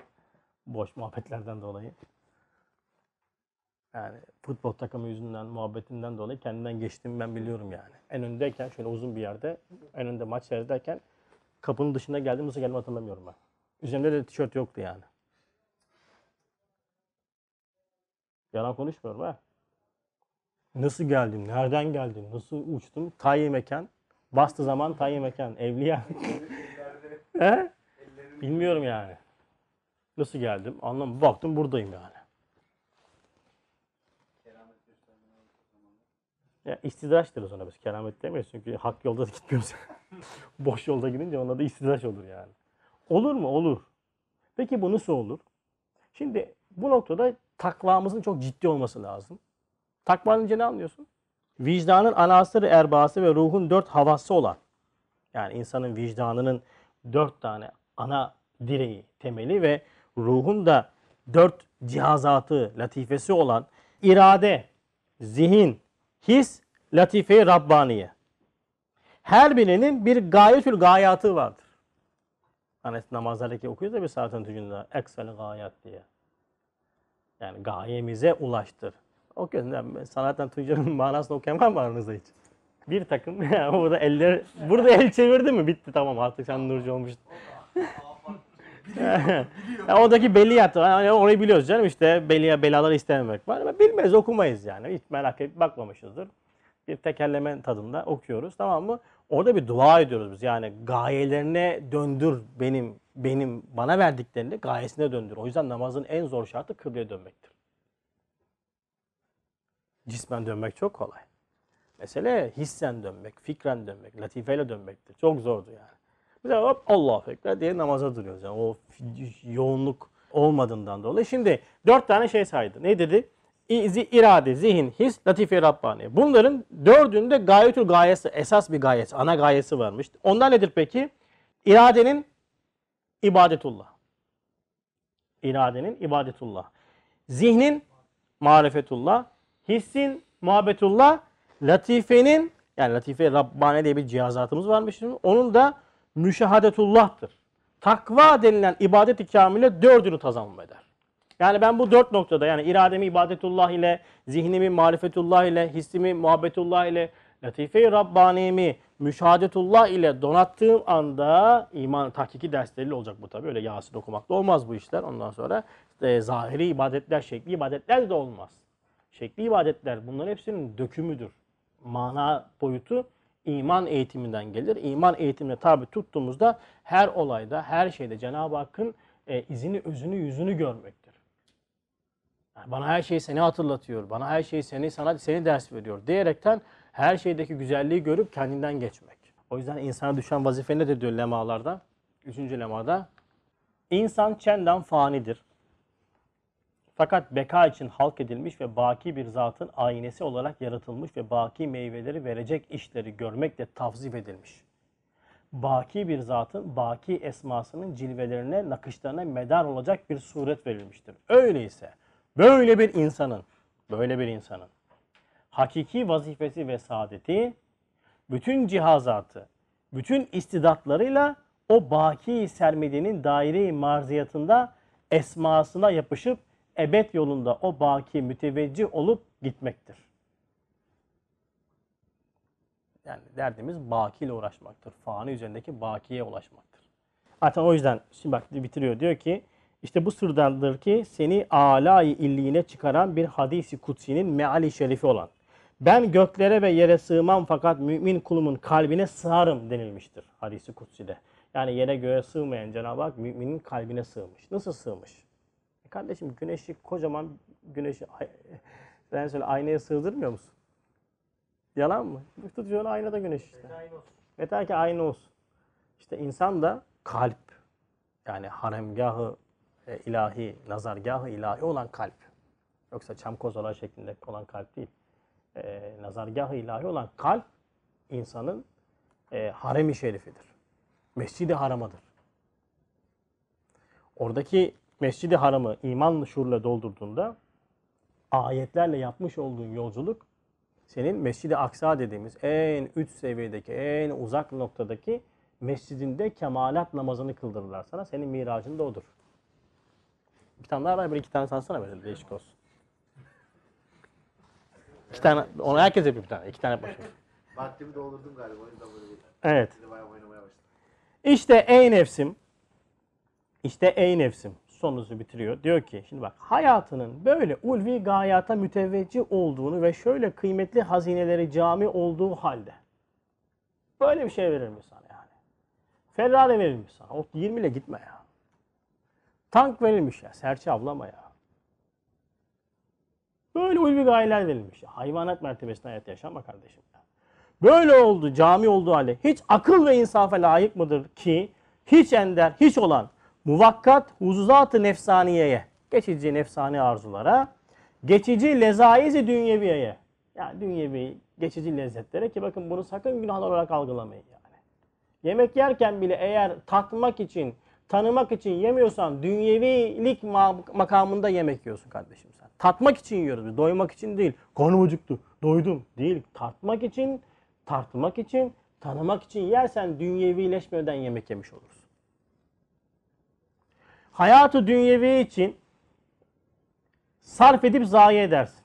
Boş muhabbetlerden dolayı. Yani futbol takımı yüzünden, muhabbetinden dolayı kendinden geçtiğimi ben biliyorum yani. En öndeyken şöyle uzun bir yerde, en önde maç seyrederken kapının dışına geldim nasıl geldim hatırlamıyorum ben. Üzerimde de tişört yoktu yani. Yalan konuşmuyorum ha. Nasıl geldim, nereden geldim, nasıl uçtum? Tayyi mekan. Bastı zaman tayyi mekan. Evliya. He? Bilmiyorum yani. Nasıl geldim? Anlam baktım buradayım yani. Ya istidraç deriz ona biz. Keramet demeyiz çünkü hak yolda da gitmiyoruz. Boş yolda gidince ona da istidraç olur yani. Olur mu? Olur. Peki bu nasıl olur? Şimdi bu noktada takvamızın çok ciddi olması lazım. Takva ne anlıyorsun? Vicdanın anasırı erbası ve ruhun dört havası olan yani insanın vicdanının dört tane ana direği, temeli ve ruhun da dört cihazatı, latifesi olan irade, zihin, his, latife-i Rabbaniye. Her birinin bir gayetül gayatı vardır. Hani namazlardaki okuyoruz ya bir saatin tücünde eksel gayat diye. Yani gayemize ulaştır. Okuyorsun. Yani sanattan tüccarın manasını okuyan var mı aranızda hiç? Bir takım burada eller burada el çevirdi mi bitti tamam artık sen nurcu olmuştun. ya oradaki beliyat yani orayı biliyoruz canım işte beliya belaları istememek var bilmez okumayız yani hiç merak edip bakmamışızdır. Bir tekerleme tadında okuyoruz tamam mı? Orada bir dua ediyoruz biz yani gayelerine döndür benim benim bana verdiklerini gayesine döndür. O yüzden namazın en zor şartı kıbleye dönmektir. Cismen dönmek çok kolay. Mesele hissen dönmek, fikren dönmek, latifeyle dönmektir. Çok zordu yani. Mesela hop Allahu Ekber diye namaza duruyoruz. Yani o yoğunluk olmadığından dolayı. Şimdi dört tane şey saydı. Ne dedi? İzi, irade, zihin, his, latife Rabbani. Bunların dördünde gayetül gayesi, esas bir gayesi, ana gayesi varmış. Onlar nedir peki? İradenin ibadetullah. İradenin ibadetullah. Zihnin marifetullah. Hissin muhabbetullah. Latifenin yani latife Rabbani diye bir cihazatımız varmış. Şimdi. Onun da müşahadetullah'tır. Takva denilen ibadet-i kamile dördünü tazammun eder. Yani ben bu dört noktada yani irademi ibadetullah ile, zihnimi marifetullah ile, hissimi muhabbetullah ile, latife-i Rabbani'mi müşahadetullah ile donattığım anda iman tahkiki dersleriyle olacak bu tabii. Öyle Yasin okumakla olmaz bu işler. Ondan sonra e, zahiri ibadetler, şekli ibadetler de olmaz. Şekli ibadetler bunların hepsinin dökümüdür. Mana boyutu iman eğitiminden gelir. İman eğitimine tabi tuttuğumuzda her olayda, her şeyde Cenab-ı Hakk'ın e, izini, özünü, yüzünü görmektir. Yani bana her şey seni hatırlatıyor, bana her şey seni, sana seni ders veriyor diyerekten her şeydeki güzelliği görüp kendinden geçmek. O yüzden insana düşen vazife nedir diyor lemalarda? Üçüncü lemada. İnsan çenden fanidir. Fakat beka için halk edilmiş ve baki bir zatın aynesi olarak yaratılmış ve baki meyveleri verecek işleri görmekle tavzif edilmiş. Baki bir zatın baki esmasının cilvelerine, nakışlarına medar olacak bir suret verilmiştir. Öyleyse böyle bir insanın, böyle bir insanın hakiki vazifesi ve saadeti bütün cihazatı, bütün istidatlarıyla o baki sermedenin daire-i marziyatında esmasına yapışıp ebed yolunda o baki müteveccih olup gitmektir. Yani derdimiz baki ile uğraşmaktır. Fani üzerindeki bakiye ulaşmaktır. Zaten o yüzden şimdi bak bitiriyor diyor ki işte bu sırdandır ki seni alay illiğine çıkaran bir hadisi kutsinin meali şerifi olan. Ben göklere ve yere sığmam fakat mümin kulumun kalbine sığarım denilmiştir hadisi kutside. Yani yere göğe sığmayan Cenab-ı Hak müminin kalbine sığmış. Nasıl sığmış? E kardeşim güneşi kocaman güneşi sen söyle aynaya sığdırmıyor musun? Yalan mı? Tutuyorsun aynada güneş işte. Yeter ki aynı olsun. İşte insan da kalp. Yani haremgahı e, ilahi, nazargahı ilahi olan kalp. Yoksa çam kozalağı şeklinde olan kalp değil. E, nazargahı ilahi olan kalp insanın e, harem-i şerifidir. Mescid-i haramadır. Oradaki mescid-i haramı iman şuurla doldurduğunda ayetlerle yapmış olduğun yolculuk senin Mescid-i Aksa dediğimiz en üst seviyedeki, en uzak noktadaki mescidinde kemalat namazını kıldırırlar sana. Senin miracın da odur. Bir tane daha var böyle iki tane sansana böyle değişik olsun. İki tane, onu herkes yapıyor bir tane. iki tane yapmak Vaktimi doldurdum galiba o yüzden böyle bir Evet. İşte ey nefsim, işte ey nefsim sonunuzu bitiriyor. Diyor ki şimdi bak hayatının böyle ulvi gayata müteveccih olduğunu ve şöyle kıymetli hazineleri cami olduğu halde böyle bir şey verir mi sana yani? Ferrari verir mi sana? O 20 ile gitme ya. Tank verilmiş ya. Serçe avlama ya. Böyle ulvi gayeler verilmiş. ya. Hayvanat mertebesinde hayat yaşama kardeşim. Ya. Böyle oldu, cami olduğu halde hiç akıl ve insafa layık mıdır ki hiç ender, hiç olan muvakkat huzuzat-ı nefsaniyeye, geçici nefsani arzulara, geçici lezaiz-i dünyeviyeye, yani dünyevi geçici lezzetlere ki bakın bunu sakın günah olarak algılamayın yani. Yemek yerken bile eğer tatmak için, tanımak için yemiyorsan dünyevilik ma- makamında yemek yiyorsun kardeşim sen. Tatmak için yiyoruz doymak için değil. Karnım acıktı, doydum değil. Tatmak için, tartmak için, tanımak için yersen dünyevileşmeden yemek yemiş olursun. Hayatı dünyevi için sarf edip zayi edersin.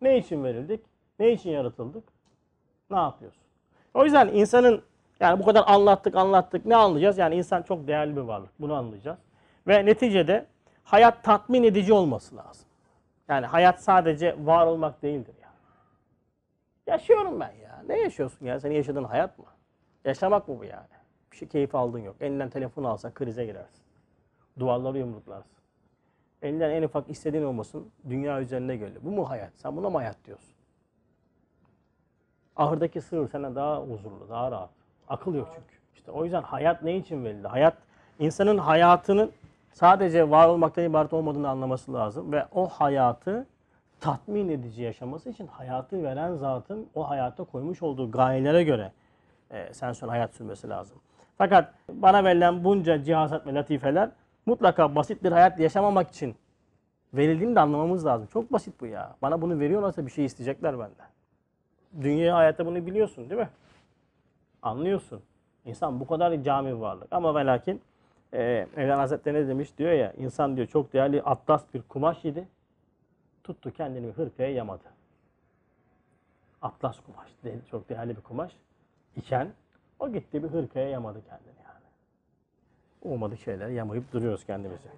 Ne için verildik? Ne için yaratıldık? Ne yapıyorsun? O yüzden insanın yani bu kadar anlattık anlattık ne anlayacağız? Yani insan çok değerli bir varlık. Bunu anlayacağız. Ve neticede hayat tatmin edici olması lazım. Yani hayat sadece var olmak değildir yani. Yaşıyorum ben ya. Ne yaşıyorsun ya? Senin yaşadığın hayat mı? Yaşamak mı bu yani? Bir şey keyif aldığın yok. Elinden telefonu alsan krize girersin. Duvarları yumruklarsın. Elinden en ufak istediğin olmasın. Dünya üzerine geliyor. Bu mu hayat? Sen buna mı hayat diyorsun? Ahırdaki sığır sana daha huzurlu, daha rahat. Akıl yok çünkü. İşte o yüzden hayat ne için verildi? Hayat, insanın hayatının sadece var olmaktan ibaret olmadığını anlaması lazım. Ve o hayatı tatmin edici yaşaması için hayatı veren zatın o hayata koymuş olduğu gayelere göre e, sen sonra hayat sürmesi lazım. Fakat bana verilen bunca cihazat ve latifeler mutlaka basit bir hayat yaşamamak için verildiğini de anlamamız lazım. Çok basit bu ya. Bana bunu veriyorlarsa bir şey isteyecekler benden. Dünya hayatta bunu biliyorsun değil mi? Anlıyorsun. İnsan bu kadar cami varlık. Ama ve lakin e, Mevlana Hazretleri ne demiş diyor ya insan diyor çok değerli atlas bir kumaş yedi. Tuttu kendini hırkaya yamadı. Atlas kumaş. Çok değerli bir kumaş. iken o gitti bir hırkaya yamadı kendini. Olmadık şeyler yamayıp duruyoruz kendimizi.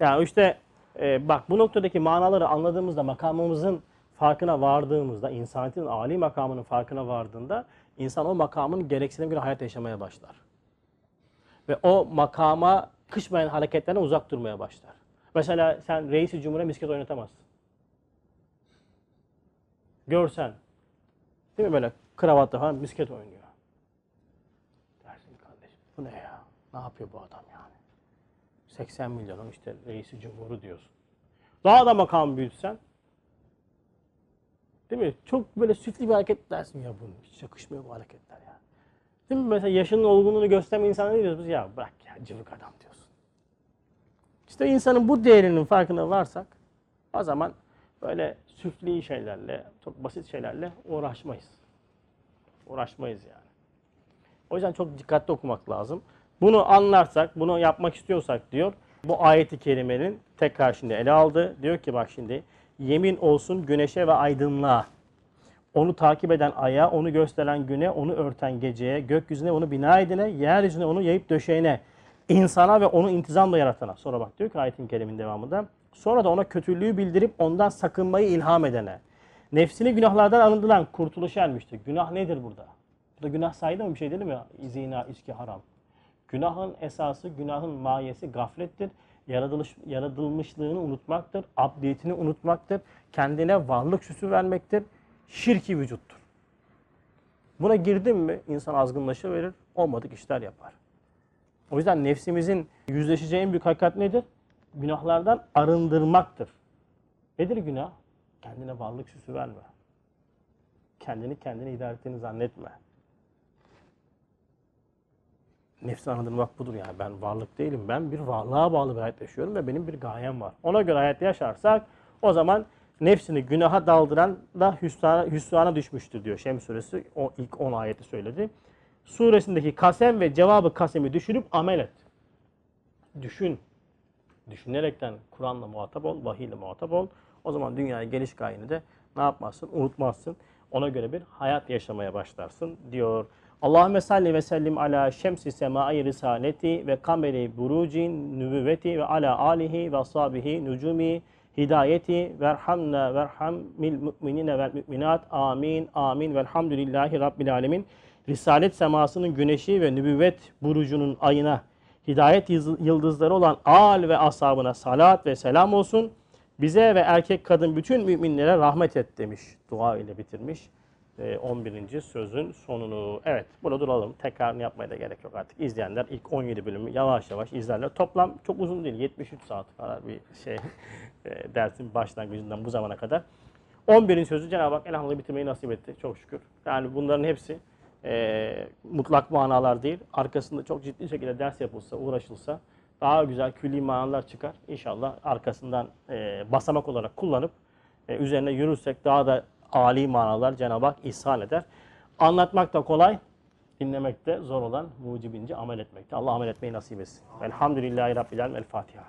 Yani işte e, bak bu noktadaki manaları anladığımızda makamımızın farkına vardığımızda, insaniyetin âli makamının farkına vardığında insan o makamın gereksinime göre hayat yaşamaya başlar. Ve o makama kışmayan hareketlerden uzak durmaya başlar. Mesela sen reisi cumhuriyet misket oynatamazsın. Görsen, değil mi böyle kravatla falan misket oynuyor. Dersin kardeşim bu ne ya? Ne yapıyor bu adam yani? 80 milyonun işte reisi cumhuru diyorsun. Daha da makam büyütsen değil mi? Çok böyle süfli bir hareket dersin ya bunun hiç yakışmıyor bu hareketler ya. Değil mi? Mesela yaşının olgunluğunu göstermeyen insana ne diyoruz biz? Ya bırak ya cıvık adam diyorsun. İşte insanın bu değerinin farkına varsak o zaman böyle süfli şeylerle, çok basit şeylerle uğraşmayız. Uğraşmayız yani. O yüzden çok dikkatli okumak lazım. Bunu anlarsak, bunu yapmak istiyorsak diyor, bu ayeti kerimenin tekrar şimdi ele aldı. Diyor ki bak şimdi, yemin olsun güneşe ve aydınlığa, onu takip eden aya, onu gösteren güne, onu örten geceye, gökyüzüne onu bina edene, yeryüzüne onu yayıp döşeğine, insana ve onu intizamla yaratana. Sonra bak diyor ki ayetin kerimin devamında. Sonra da ona kötülüğü bildirip ondan sakınmayı ilham edene. Nefsini günahlardan arındıran kurtuluşa ermiştir. Günah nedir burada? Burada günah saydı mı bir şey değil mi? Zina, içki, haram. Günahın esası, günahın mayesi gaflettir. Yaratılış, yaratılmışlığını unutmaktır. Abdiyetini unutmaktır. Kendine varlık süsü vermektir. Şirki vücuttur. Buna girdin mi insan azgınlaşıverir, olmadık işler yapar. O yüzden nefsimizin yüzleşeceği en büyük hakikat nedir? Günahlardan arındırmaktır. Nedir günah? Kendine varlık süsü verme. Kendini kendine idare ettiğini zannetme. Nefsi arındırmak budur yani. Ben varlık değilim. Ben bir varlığa bağlı bir hayat yaşıyorum ve benim bir gayem var. Ona göre hayat yaşarsak o zaman nefsini günaha daldıran da hüsrana, hüsrana düşmüştür diyor Şems suresi. O ilk 10 ayeti söyledi. Suresindeki kasem ve cevabı kasemi düşürüp amel et. Düşün. Düşünerekten Kur'an'la muhatap ol, vahiy ile muhatap ol. O zaman dünyaya geliş gayeni de ne yapmazsın? Unutmazsın. Ona göre bir hayat yaşamaya başlarsın diyor. Allahümme salli ve sellim ala şemsi semai risaleti ve kameri burucin nübüvveti ve ala alihi ve ashabihi nucumi hidayeti verhamna verhamil müminine vel müminat amin amin velhamdülillahi rabbil alemin. Risalet semasının güneşi ve nübüvvet burucunun ayına hidayet yıldız- yıldızları olan al ve ashabına salat ve selam olsun. Bize ve erkek kadın bütün müminlere rahmet et demiş. Dua ile bitirmiş. Ee, 11. sözün sonunu. Evet burada duralım. Tekrarını yapmaya da gerek yok artık. İzleyenler ilk 17 bölümü yavaş yavaş izlerler. Toplam çok uzun değil. 73 saat kadar bir şey e, dersin başlangıcından bu zamana kadar. 11. sözü Cenab-ı Hak elhamdülillah bitirmeyi nasip etti. Çok şükür. Yani bunların hepsi e, mutlak manalar değil. Arkasında çok ciddi şekilde ders yapılsa, uğraşılsa daha güzel külli manalar çıkar. İnşallah arkasından e, basamak olarak kullanıp e, üzerine yürürsek daha da âli manalar Cenab-ı Hak ihsan eder. Anlatmak da kolay, dinlemek de zor olan mucibince amel etmekte. Allah amel etmeyi nasip etsin. Elhamdülillahi Rabbil Alemin. El Fatiha.